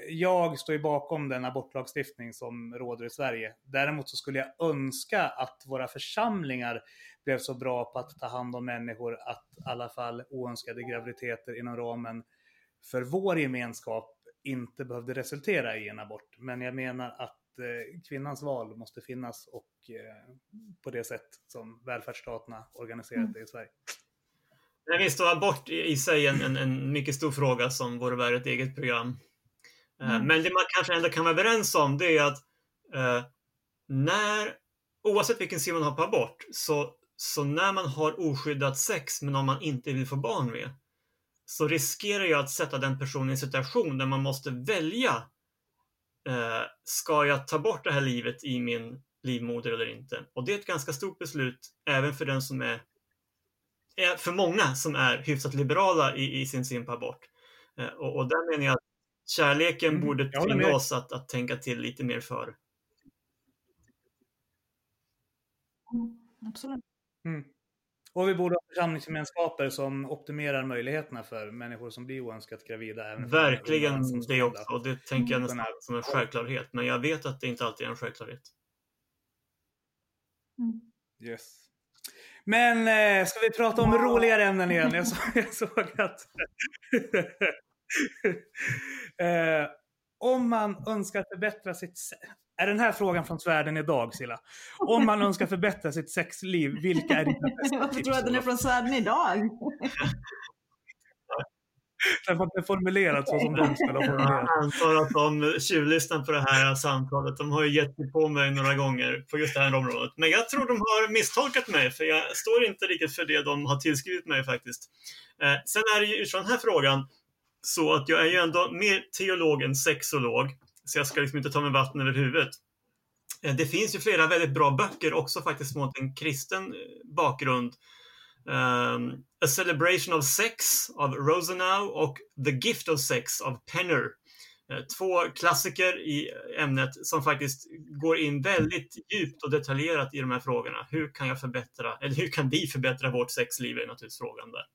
jag står ju bakom den abortlagstiftning som råder i Sverige. Däremot så skulle jag önska att våra församlingar blev så bra på att ta hand om människor att i alla fall oönskade graviditeter inom ramen för vår gemenskap inte behövde resultera i en abort. Men jag menar att eh, kvinnans val måste finnas och eh, på det sätt som välfärdsstaterna organiserat det i Sverige. Men visst, och abort i sig är en, en, en mycket stor fråga som vore värd ett eget program. Eh, Men det man kanske ändå kan vara överens om det är att eh, när, oavsett vilken syn man har på abort, så, så när man har oskyddat sex med någon man inte vill få barn med, så riskerar jag att sätta den personen i en situation där man måste välja. Eh, ska jag ta bort det här livet i min livmoder eller inte? Och det är ett ganska stort beslut även för den som är, är för många som är hyfsat liberala i, i sin syn på abort. Eh, och, och där menar jag att kärleken Mm, borde tvinga oss att, att tänka till lite mer för. Absolut. Mm. Och vi borde ha församlingsgemenskaper som optimerar möjligheterna för människor som blir oönskat gravida. Även Verkligen det också. Och det tänker jag nästan Kunna- som en självklarhet. Men jag vet att det inte alltid är en självklarhet. Yes. Men eh, ska vi prata om roligare ämnen igen? Jag, så, jag såg att... eh, om man önskar förbättra sitt... Är den här frågan från svärden idag, Silla? Om man önskar förbättra sitt sexliv, vilka är dina bästa Varför tips? tror du att den är från Svärden idag? Den var inte formulerat så som de skulle ha formulerat. Jag antar att de tjuvlyssnar på det här samtalet. De har ju gett sig på mig några gånger på just det här området. Men jag tror de har misstolkat mig, för jag står inte riktigt för det de har tillskrivit mig faktiskt. Eh, sen är det ju utifrån den här frågan så att jag är ju ändå mer teolog än sexolog. Så jag ska liksom inte ta mig vatten över huvudet. Eh, det finns ju flera väldigt bra böcker också faktiskt mot en kristen eh, bakgrund. Um, A Celebration of Sex av Rosenau och The Gift of Sex av Penner. Eh, Två klassiker i ämnet som faktiskt går in väldigt djupt och detaljerat i de här frågorna. Hur kan jag förbättra, eller hur kan vi förbättra vårt sexliv är naturligtvis frågan där.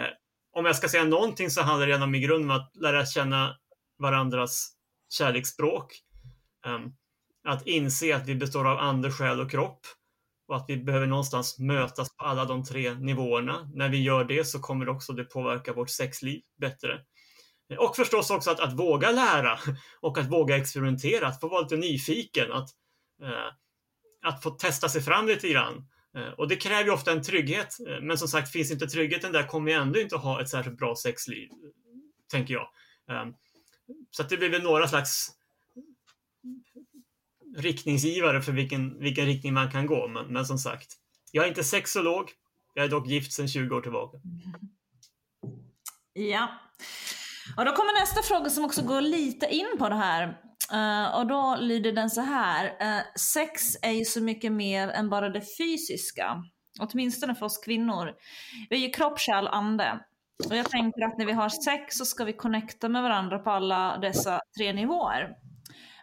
Eh, om jag ska säga någonting så handlar det ändå i grunden om att lära känna varandras kärleksspråk. Ehm, att inse att vi består av ande, själ och kropp och att vi behöver någonstans mötas på alla de tre nivåerna. När vi gör det så kommer det också det påverka vårt sexliv bättre. Och förstås också att, att våga lära och att våga experimentera, att få vara lite nyfiken, att, eh, att få testa sig fram lite grann. Eh, och det kräver ju ofta en trygghet, eh, men som sagt, finns inte tryggheten där kommer jag ändå inte ha ett särskilt bra sexliv, tänker jag. Ehm, så att det blir väl några slags riktningsgivare för vilken, vilken riktning man kan gå. Men, men som sagt, jag är inte sexolog. Jag är dock gift sedan 20 år tillbaka. Ja. Och då kommer nästa fråga som också går lite in på det här. Uh, och då lyder den så här. Uh, sex är ju så mycket mer än bara det fysiska. Åtminstone för oss kvinnor. Vi är ju kropp, själ, ande. Och jag tänker att när vi har sex så ska vi connecta med varandra på alla dessa tre nivåer.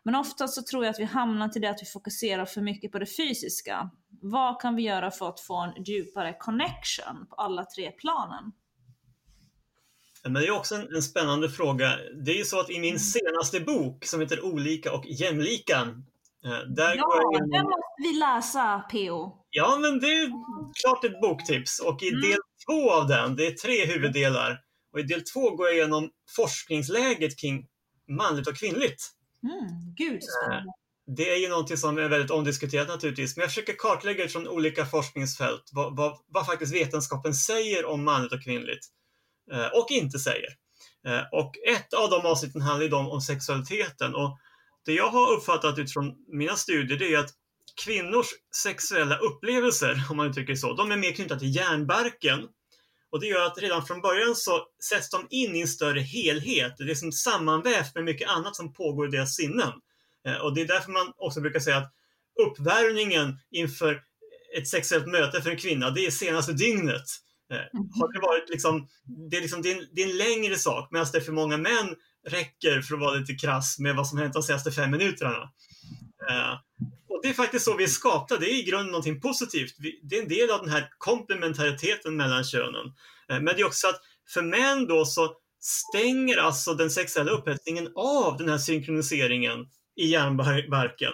Men ofta så tror jag att vi hamnar till det att vi fokuserar för mycket på det fysiska. Vad kan vi göra för att få en djupare connection på alla tre planen? Men det är också en, en spännande fråga. Det är ju så att i min senaste bok som heter Olika och jämlika, eh, där går jag Ja, igenom... den måste vi läsa PO. Ja, men det är klart ett boktips. Och i del två av den, det är tre huvuddelar, och i del två går jag igenom forskningsläget kring manligt och kvinnligt. Mm, gud så spännande. Det är ju någonting som är väldigt omdiskuterat naturligtvis, men jag försöker kartlägga utifrån olika forskningsfält vad, vad, vad faktiskt vetenskapen säger om manligt och kvinnligt eh, Eh, och inte säger. Eh, och ett av de avsnitten handlar om, om sexualiteten och det jag har uppfattat utifrån mina studier det är att kvinnors sexuella upplevelser, om man uttrycker det så, de är mer knutna till hjärnbarken. Och det gör att redan från början så sätts de in i en större helhet. Det är som sammanvävt med mycket annat som pågår i deras sinnen. Eh, och det är därför man också brukar säga att uppvärmningen inför ett sexuellt möte för en kvinna, det är senaste dygnet. Eh, har det varit liksom, det är, liksom, det är, en, det är en längre sak, medan det för många män räcker, för att vara lite krass, med vad som hänt de senaste fem minuterna. Eh, och det är faktiskt så vi är skapta. Det är i grunden någonting positivt. Vi, det är en del av den här komplementariteten mellan könen. Eh, men det är också att för män då så stänger alltså den sexuella upphetsningen av den här synkroniseringen i hjärnbarken.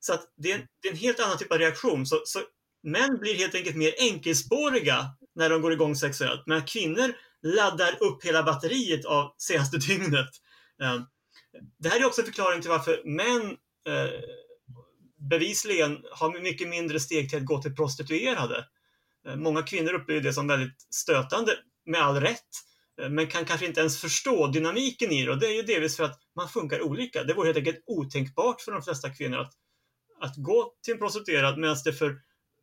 Så att det är, en, det är en helt annan typ av reaktion. Så, så män blir helt enkelt mer enkelspåriga när de går igång sexuellt, men kvinnor laddar upp hela batteriet av senaste dygnet. Ehm, det här är också förklaring till varför män eh, bevisligen har mycket mindre steg till att gå till prostituerade. Ehm, många kvinnor upplever det som väldigt stötande, med all rätt, eh, men kan kanske inte ens förstå dynamiken i det. Och det är ju delvis för att man funkar olika. Det vore helt enkelt otänkbart för de flesta kvinnor att, att gå till en prostituerad medan det för,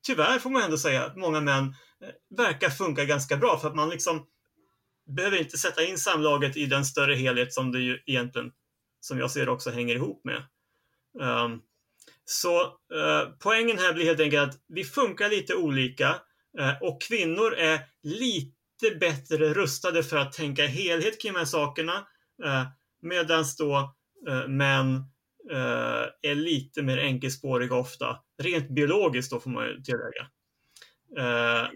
tyvärr får man ändå säga, att många män eh, verkar funka ganska bra för att man liksom behöver inte sätta in samlaget i den större helhet som det ju egentligen, som jag ser också, hänger ihop med. Um, så uh, poängen här blir helt enkelt att vi funkar lite olika uh, och kvinnor är lite bättre rustade för att tänka helhet kring de här sakerna uh, medan då män Eh, är lite mer enkelspåriga ofta. Rent biologiskt då får man ju tillägga. Eh,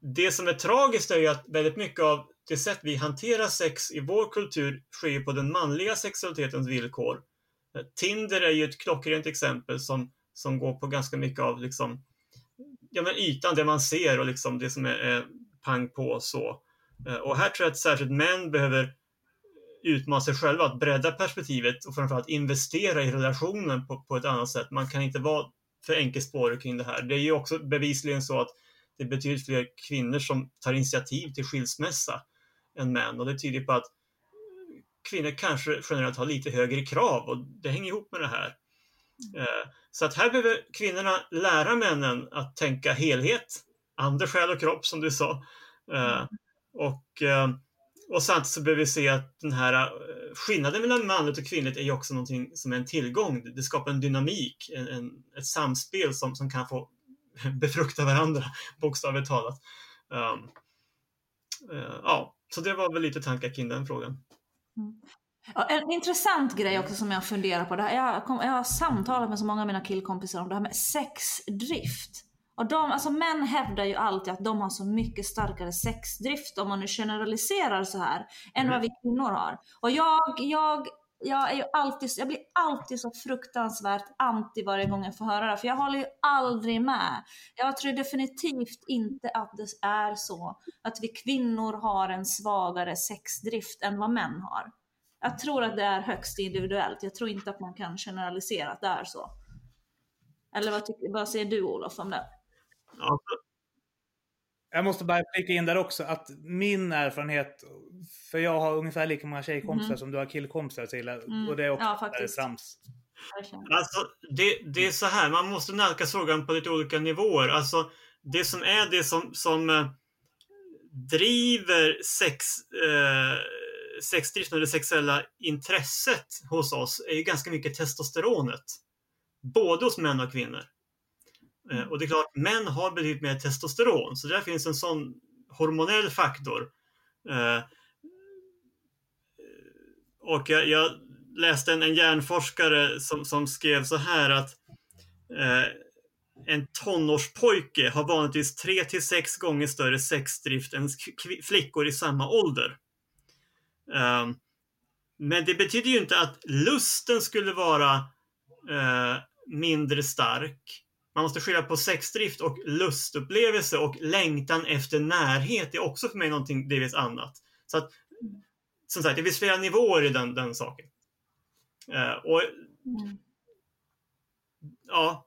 det som är tragiskt är ju att väldigt mycket av det sätt vi hanterar sex i vår kultur sker på den manliga sexualitetens villkor. Eh, Tinder är ju ett klockrent exempel som, som går på ganska mycket av liksom, ja, men ytan, det man ser och liksom det som är, är pang på och så. Och här tror jag att särskilt män behöver utmana sig själva att bredda perspektivet och framförallt investera i relationen på, på ett annat sätt. Man kan inte vara för enkelspårig kring det här. Det är ju också bevisligen så att det är betydligt fler kvinnor som tar initiativ till skilsmässa än män och det tyder på att kvinnor kanske generellt har lite högre krav och det hänger ihop med det här. Eh, så att här behöver kvinnorna lära männen att tänka helhet, ande, själ och kropp som du sa. Eh, och, eh, och samtidigt så behöver vi se att den här eh, skillnaden mellan manligt och kvinnligt är ju också någonting som är en tillgång. Det skapar en dynamik, en, en, ett samspel som, som kan få befrukta varandra, bokstavligt talat. Um, uh, ja, så det var väl lite tankar kring den frågan. Mm. Ja, en intressant grej också som jag funderar på. Det här, jag, kom, jag har samtalat med så många av mina killkompisar om det här med sexdrift. Och de, alltså män hävdar ju alltid att de har så mycket starkare sexdrift, om man nu generaliserar så här, än vad vi kvinnor har. Och jag, jag, jag, är ju alltid, jag blir alltid så fruktansvärt anti varje gång jag får höra det, för jag håller ju aldrig med. Jag tror definitivt inte att det är så att vi kvinnor har en svagare sexdrift än vad män har. Jag tror att det är högst individuellt. Jag tror inte att man kan generalisera att det är så. Eller vad, tycker, vad säger du Olof om det? Ja. Jag måste bara flika in där också att min erfarenhet, för jag har ungefär lika många tjejkompisar Mm. som du har killkompisar till. Mm. Och det är också Ja, där det är faktiskt. trams. Alltså, det, det är så här, man måste nalkas frågan på lite olika nivåer. Alltså, det som är det som, som eh, driver sex, eh, sexdriften och det sexuella intresset hos oss är ju ganska mycket testosteronet. Både hos män och kvinnor. Eh, och det är klart, män har betydligt mer testosteron, så där finns en sån hormonell faktor. Eh, eh, och jag, jag läste en, en hjärnforskare som, som skrev så här att eh, en tonårspojke har vanligtvis 3 till 6 gånger större sexdrift än flickor i samma ålder. Eh, men det betyder ju inte att lusten skulle vara eh, mindre stark. Man måste skilja på sexdrift och lustupplevelse och längtan efter närhet är också för mig någonting delvis annat. Så att, som sagt, det finns flera nivåer i den, den saken. Eh, och Mm. ja,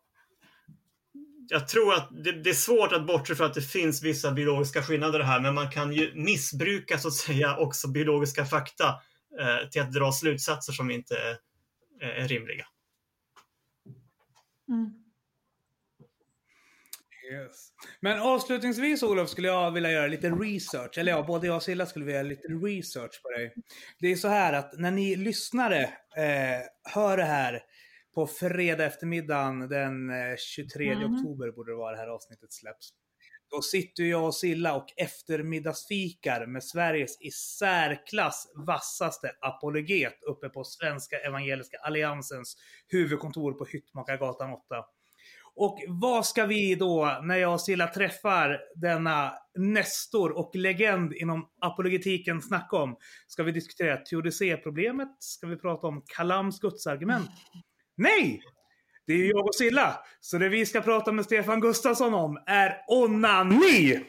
jag tror att det, det är svårt att bortse från att det finns vissa biologiska skillnader här, men man kan ju missbruka så att säga också biologiska fakta eh, till att dra slutsatser som inte är, är rimliga. Mm. Yes. Men avslutningsvis Olof skulle jag vilja göra lite research. Eller ja, både jag och Silla skulle vilja göra lite research på dig. Det är så här att när ni lyssnare eh, hör det här på fredag eftermiddagen den eh, 23 Mhm. oktober borde det vara det här avsnittet släpps. Då sitter jag och Silla och eftermiddagsfikar med Sveriges i särklass vassaste apologet uppe på Svenska Evangeliska Alliansens huvudkontor på Hyttmakargatan 8. Och vad ska vi då, när jag och Silla träffar denna nestor och legend inom apologetiken snacka om? Ska vi diskutera teodicéproblemet? Ska vi prata om Kalams gudsargument? Nej! Det är ju jag och Silla. Så det vi ska prata med Stefan Gustafsson om är onani!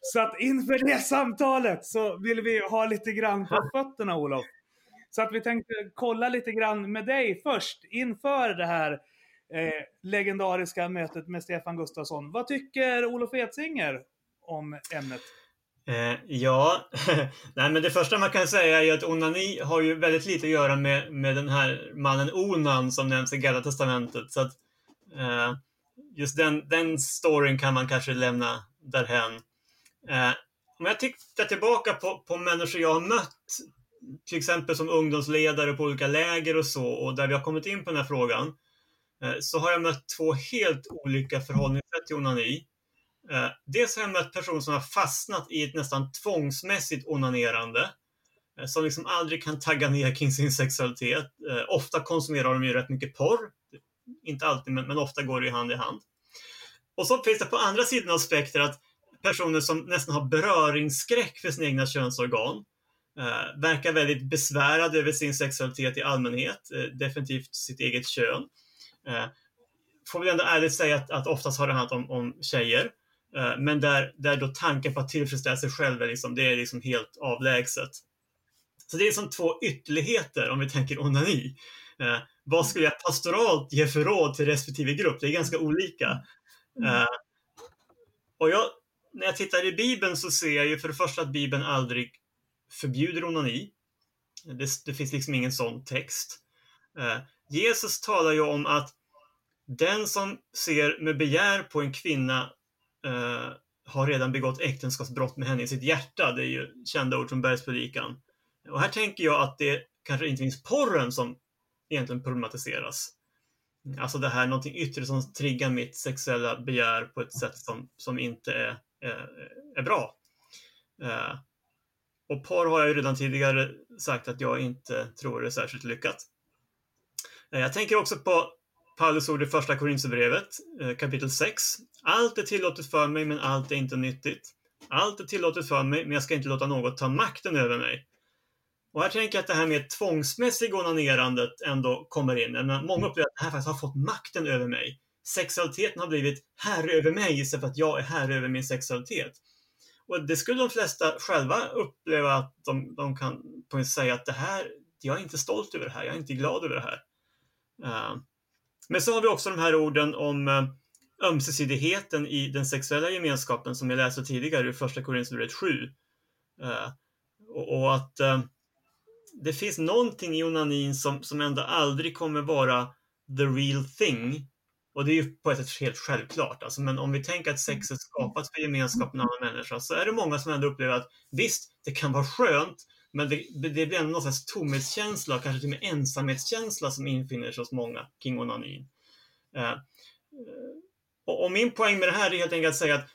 Så att inför det samtalet så vill vi ha lite grann på fötterna, Olof. Så att vi tänkte kolla lite grann med dig först inför det här eh, legendariska mötet med Stefan Gustafsson. Vad tycker Olof Edsinger om ämnet? Eh, ja, nej men det första man kan säga är att onani har ju väldigt lite att göra med, med den här mannen Onan som nämns i Gamla Testamentet. Så att, eh, just den, den storyn kan man kanske lämna därhen. Eh, om jag tittar tillbaka på, på människor jag har mött, till exempel som ungdomsledare på olika läger och så, och där vi har kommit in på den här frågan, eh, Eh, så har jag mött två helt olika förhållningssätt till onani. Eh, dels har jag mött personer som har fastnat i ett nästan tvångsmässigt onanerande. Eh, som liksom aldrig kan tagga ner kring sin sexualitet. Ofta konsumerar de ju rätt mycket porr. Inte alltid, men, ofta går det ju hand i hand. Och så finns det på andra sidan av spektrat personer som nästan har beröringsskräck för sina egna könsorgan. Verkar väldigt besvärade över sin sexualitet i allmänhet. Definitivt sitt eget kön. Eh, får väl ändå ärligt säga att, att oftast har det handlat om, om tjejer. Eh, Men där, där då tanken på att tillfredsställa sig själv är, liksom, det är liksom helt avlägset. Så det är som två ytterligheter om vi tänker onani. Eh, vad skulle jag pastoralt ge för råd till respektive grupp? Det är ganska olika. Eh, och jag, när jag tittar i Bibeln så ser jag ju för det första att Bibeln aldrig förbjuder onani. Det, det finns liksom ingen sån text. Eh, Jesus talar ju om att den som ser med begär på en kvinna eh, har redan begått äktenskapsbrott med henne i sitt hjärta. Det är ju kända ord från Bergspredikan. Och här tänker jag att det kanske inte finns porren som egentligen problematiseras. Alltså det här någonting yttre som triggar mitt sexuella begär på ett sätt som, som inte är, är, är bra. Eh, och porr har jag ju redan tidigare sagt att jag inte tror är särskilt lyckat. Eh, jag tänker också på Paulus ord i första Korinthierbrevet eh, kapitel 6. Allt är tillåtet för mig, men allt är inte nyttigt. Allt är tillåtet för mig, men jag ska inte låta något ta makten över mig. Och här tänker jag att det här med tvångsmässigt onanerandet ändå kommer in. Många upplever att det här faktiskt har fått makten över mig. Sexualiteten har blivit herre över mig istället för att jag är herre över min sexualitet. Och det skulle de flesta själva uppleva att de, de kan på säga att det här, jag är inte stolt över det här, jag är inte glad över det här. Uh, men så har vi också de här orden om eh, ömsesidigheten i den sexuella gemenskapen som jag läste tidigare i första Korinthierbrevet 7. Eh, och, att eh, det finns någonting i onanin som, som ändå aldrig kommer vara the real thing. Och det är ju på ett sätt helt självklart. Alltså, men om vi tänker att sex är skapat för gemenskap med andra människor så är det många som ändå upplever att visst, det kan vara skönt, men det, det blir ändå någon slags tomhetskänsla, kanske till och med ensamhetskänsla som infinner sig hos många kring onanin. Eh, och, och min poäng med det här är helt enkelt att säga att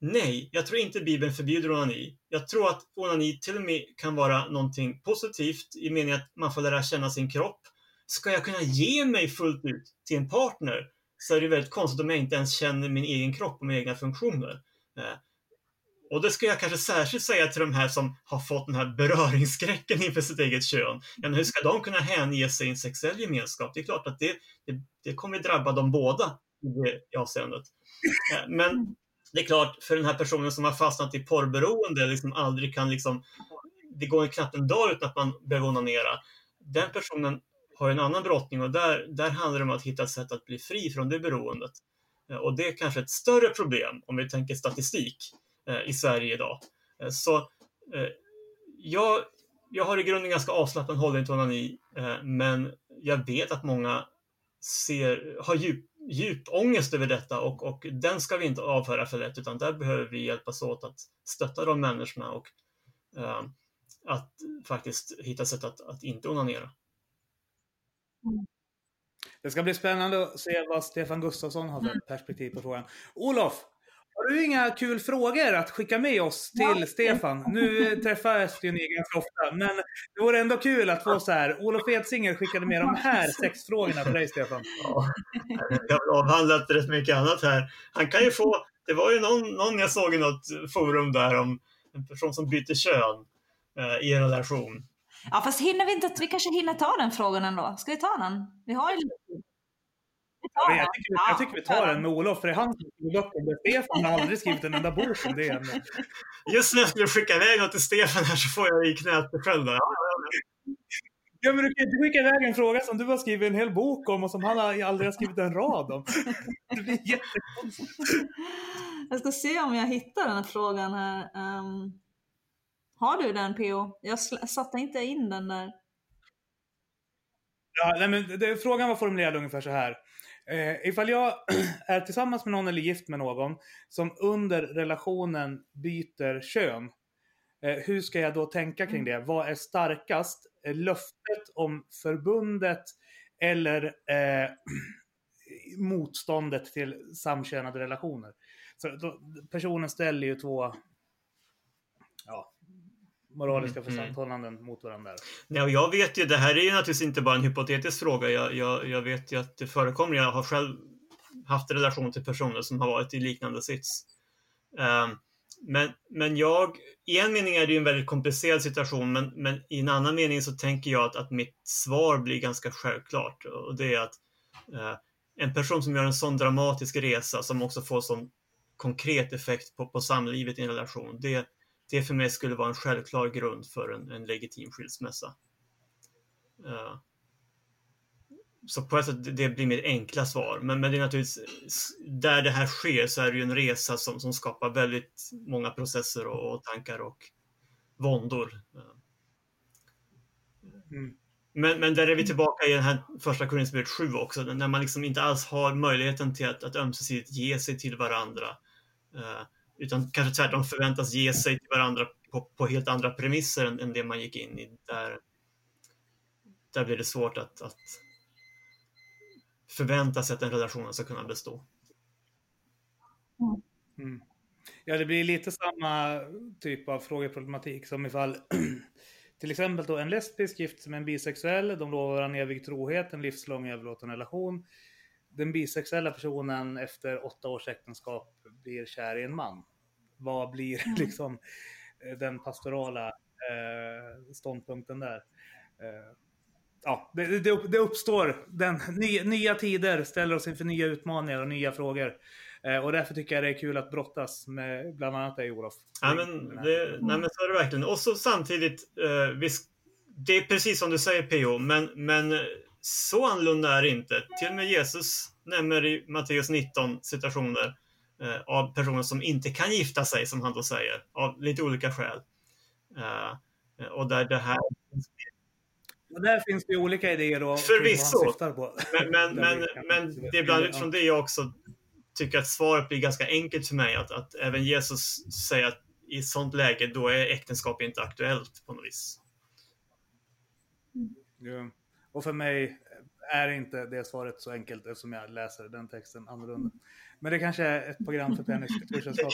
nej, jag tror inte Bibeln förbjuder onani. Jag tror att onani till och med kan vara någonting positivt i meningen att man får lära känna sin kropp. Ska jag kunna ge mig fullt ut till en partner så är det väldigt konstigt om jag inte ens känner min egen kropp och mina egna funktioner. Eh, och det ska jag kanske särskilt säga till de här som har fått den här beröringsskräcken inför sitt eget kön. Men hur ska de kunna hänge sig i en sexuell gemenskap? Det är klart att det, det, det kommer drabba dem båda i det avseendet. Eh, men det är klart, för den här personen som har fastnat i porrberoende, liksom aldrig kan liksom, det går knappt en dag utan att man behöver onanera. Den personen har en annan brottning och där, där handlar det om att hitta ett sätt att bli fri från det beroendet. Eh, och det är kanske ett större problem om vi tänker statistik i Sverige idag. Eh, Så eh, jag, jag har i grunden ganska avslappnad hållning till onani, eh, men jag vet att många ser, har djup, djup ångest över detta och, och den ska vi inte avföra för lätt utan där behöver vi hjälpas åt att stötta de människorna och eh, att faktiskt hitta sätt att, att inte onanera. Det ska bli spännande att se vad Stefan Gustafsson har för perspektiv på frågan. Olof! Har du inga kul frågor att skicka med oss till Ja. Stefan? Nu träffas ju ni ganska ofta, men det vore ändå kul att få så här. Olof Edsinger skickade med de här sex frågorna till dig, Stefan. Ja, jag har avhandlat rätt mycket annat här. Han kan ju få, det var ju någon, någon jag såg i något forum där om en person som byter kön eh, i en relation. Ja, fast hinner vi inte, vi kanske hinner ta den frågan ändå. Ska vi ta den? Vi har ju lite den. Jag tycker, jag tycker vi tar den med Olof, för det är han som skriver böcker. Stefan har aldrig skrivit en enda bok om det än. Just när jag skulle skicka iväg något till Stefan här så får jag i knät själv. Där. Ja, ja, ja. Ja, men du kan inte skicka iväg en fråga som du har skrivit en hel bok om och som han har- aldrig har skrivit en rad om. Det blir jättekonstigt. Jag ska se om jag hittar den här frågan här. Ehm, har du den PO? Jag satte inte in den där. Ja, nej, men det, frågan var formulerad ungefär så här. Eh, ifall jag är tillsammans med någon eller gift med någon som under relationen byter kön. Eh, hur ska jag då tänka kring det? Vad är starkast? Eh, löftet om förbundet eller eh, motståndet till samkönade relationer? Så då, personen ställer ju två ja, moraliska Mm, mm. förhållanden mot varandra. Nej, och jag vet ju, det här är ju naturligtvis inte bara en hypotetisk fråga. Jag, jag, jag vet ju att det förekommer. Jag har själv haft relation till personer som har varit i liknande sits. Ehm, men, men jag, i en mening är det ju en väldigt komplicerad situation, men, men i en annan mening så tänker jag att, att mitt svar blir ganska självklart. Och det är att eh, en person som gör en sån dramatisk resa som också får sån konkret effekt på, på samlivet i en relation, det, det för mig skulle vara en självklar grund för en, en legitim skilsmässa. Eh, så på ett sätt, det- blir mitt enkla svar. Men, men det är naturligtvis, där det här sker så är det ju en resa som, som skapar väldigt många processer och, och tankar och våndor. Eh, Mm. Men, men där är vi tillbaka i den här första Korinthierbrevet 7 också, när man liksom inte alls har möjligheten till att, att ömsesidigt ge sig till varandra. Eh, utan kanske tvärtom förväntas ge sig till varandra på, på helt andra premisser än, än det man gick in i. Där, där blir det svårt att, att förvänta sig att den relationen ska kunna bestå. Mm. mm. Ja, det blir lite samma typ av frågeproblematik som ifall till exempel då en lesbisk gift sig med en bisexuell, de lovar varandra evig trohet, en livslång överlåten relation. Den bisexuella personen efter åtta års äktenskap blir kär i en man. Vad blir liksom eh, den pastorala eh, ståndpunkten där? Eh, ja, det, det, det uppstår, den, nya, nya tider ställer oss inför nya utmaningar och nya frågor. Eh, och därför tycker jag det är kul att brottas med bland annat dig Olof. Ja, men det, nej, men så är det verkligen. Och så samtidigt, eh, visst, det är precis som du säger PO, men, men så annorlunda är det inte. Till och med Jesus nämner i Matteus 19 situationer eh, av personer som inte kan gifta sig, som han då säger, av lite olika skäl. Eh, och där det här... Och där finns det ju olika idéer och Förvisso. Men, men, men, men det är bland utifrån det jag också tycker att svaret blir ganska enkelt för mig. Att, att även Jesus säger att i ett sånt läge, då är äktenskap inte aktuellt på något vis. Ja. Och för mig är inte det svaret så enkelt eftersom jag läser den texten annorlunda. Men det kanske är ett program för Pennys kultursällskap.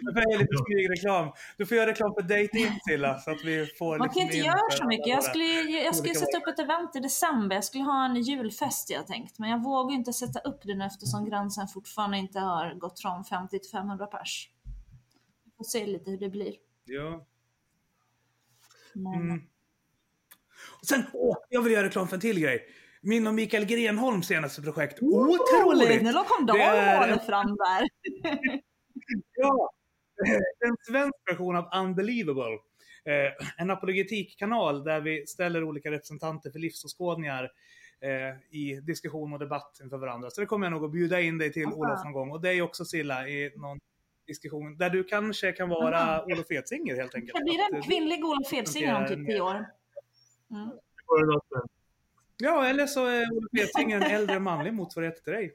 Det göra lite smygreklam. Du får göra reklam för dating Silla så att vi får Man kan liksom inte in göra så mycket. Jag skulle, jag skulle sätta upp ett event i december. Jag skulle ha en julfest jag tänkt. Men jag vågar inte sätta upp den eftersom gränsen fortfarande inte har gått från 50 till 500 pers. Vi får se lite hur det blir. Ja. Men, Mm. Och sen, åh, jag vill göra reklam för en till grej. Min och Mikael Grenholms senaste projekt. Otroligt! Nu kom Det är fram där. Ja! En svensk version av Unbelievable. Eh, en apologetikkanal där vi ställer olika representanter för livsåskådningar eh, i diskussion och debatt inför varandra. Så det kommer jag nog att bjuda in dig till Aha. Olof någon gång. Och dig också Silla i någon diskussion där du kanske kan vara Aha. Olof Edsinger helt enkelt. Det blir en kvinnlig Olof Edsinger om typ 10 år. Mm. Det. Ja, eller så är Olof Edsinger en äldre manlig motsvarighet till dig.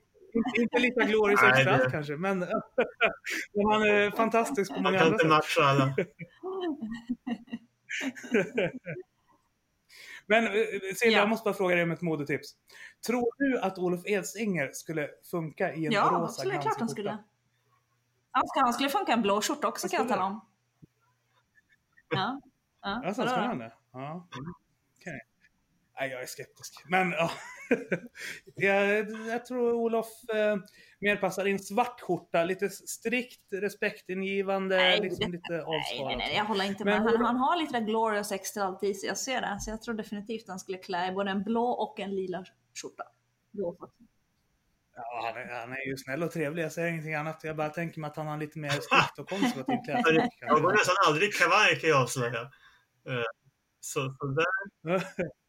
Inte- lika glorious Nej, överallt det- kanske, men, men han är fantastisk på Man många andra sätt. matcha alla. Men eh, Silja, Ja. jag måste bara fråga dig om ett modetips. Tror du att Olof Edsinger skulle funka i en Ja, rosa absolut. Klart han glansig skulle. skjorta? Han skulle, han skulle funka en blå skjorta också kan jag skulle tala om. Ja. ja. Ja, så vadå? spännande. Ja. Okej. Nej, jag är skeptisk. Men ja. jag, jag tror Olof eh, mer passar in svart skjorta. Lite strikt, respektingivande, Nej, liksom det- lite Nej, avsparat. nej, nej, jag håller inte Men- med. Han, han har lite där glorious extra alltid. Jag ser det. Så jag tror definitivt han skulle klä i både en blå och en lila skjorta. Blå. Ja, han, är, han är ju snäll och trevlig, jag säger ingenting annat. Jag bara tänker mig att han har lite mer strikt och konservativ klädsel. Jag går nästan aldrig kavaj kan jag avslöja. Eh, Så, så där.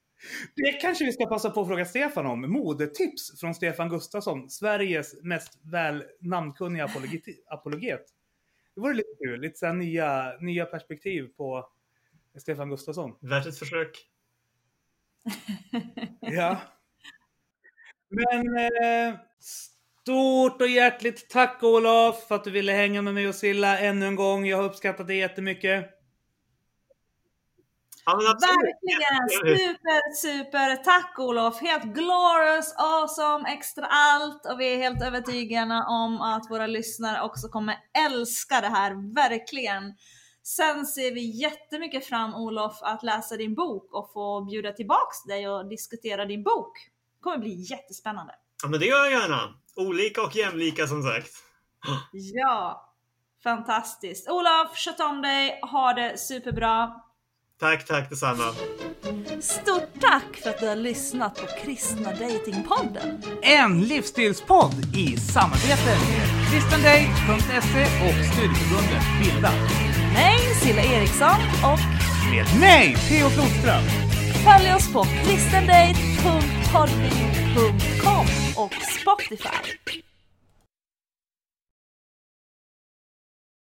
Det kanske vi ska passa på att fråga Stefan om. Modetips från Stefan Gustafsson, Sveriges mest väl namnkunniga apologet. Det vore lite kul, lite så nya, nya perspektiv på Stefan Gustafsson. Värt ett försök. Ja. Men eh, stort och hjärtligt tack Olof för att du ville hänga med mig och Silla ännu en gång. Jag har uppskattat det jättemycket. Ja. Verkligen! Super, super! Tack Olof! Helt glorious, awesome, extra allt. Och vi är helt övertygade om att våra lyssnare också kommer älska det här, verkligen. Sen ser vi jättemycket fram Olof att läsa din bok och få bjuda tillbaks dig och diskutera din bok. Det kommer bli jättespännande. Ja, men det gör jag gärna. Olika och jämlika som sagt. Ja, fantastiskt. Olof, sköt om dig, ha det superbra. Tack, tack detsamma. Stort tack för att du har lyssnat på Kristna Datingpodden. En livsstilspodd i samarbete med kristendate.se och studieförbundet Bilda. Mig, Silla Eriksson och Med mig, Theo Flodström. följ oss på kristendate.podbean.com och Spotify.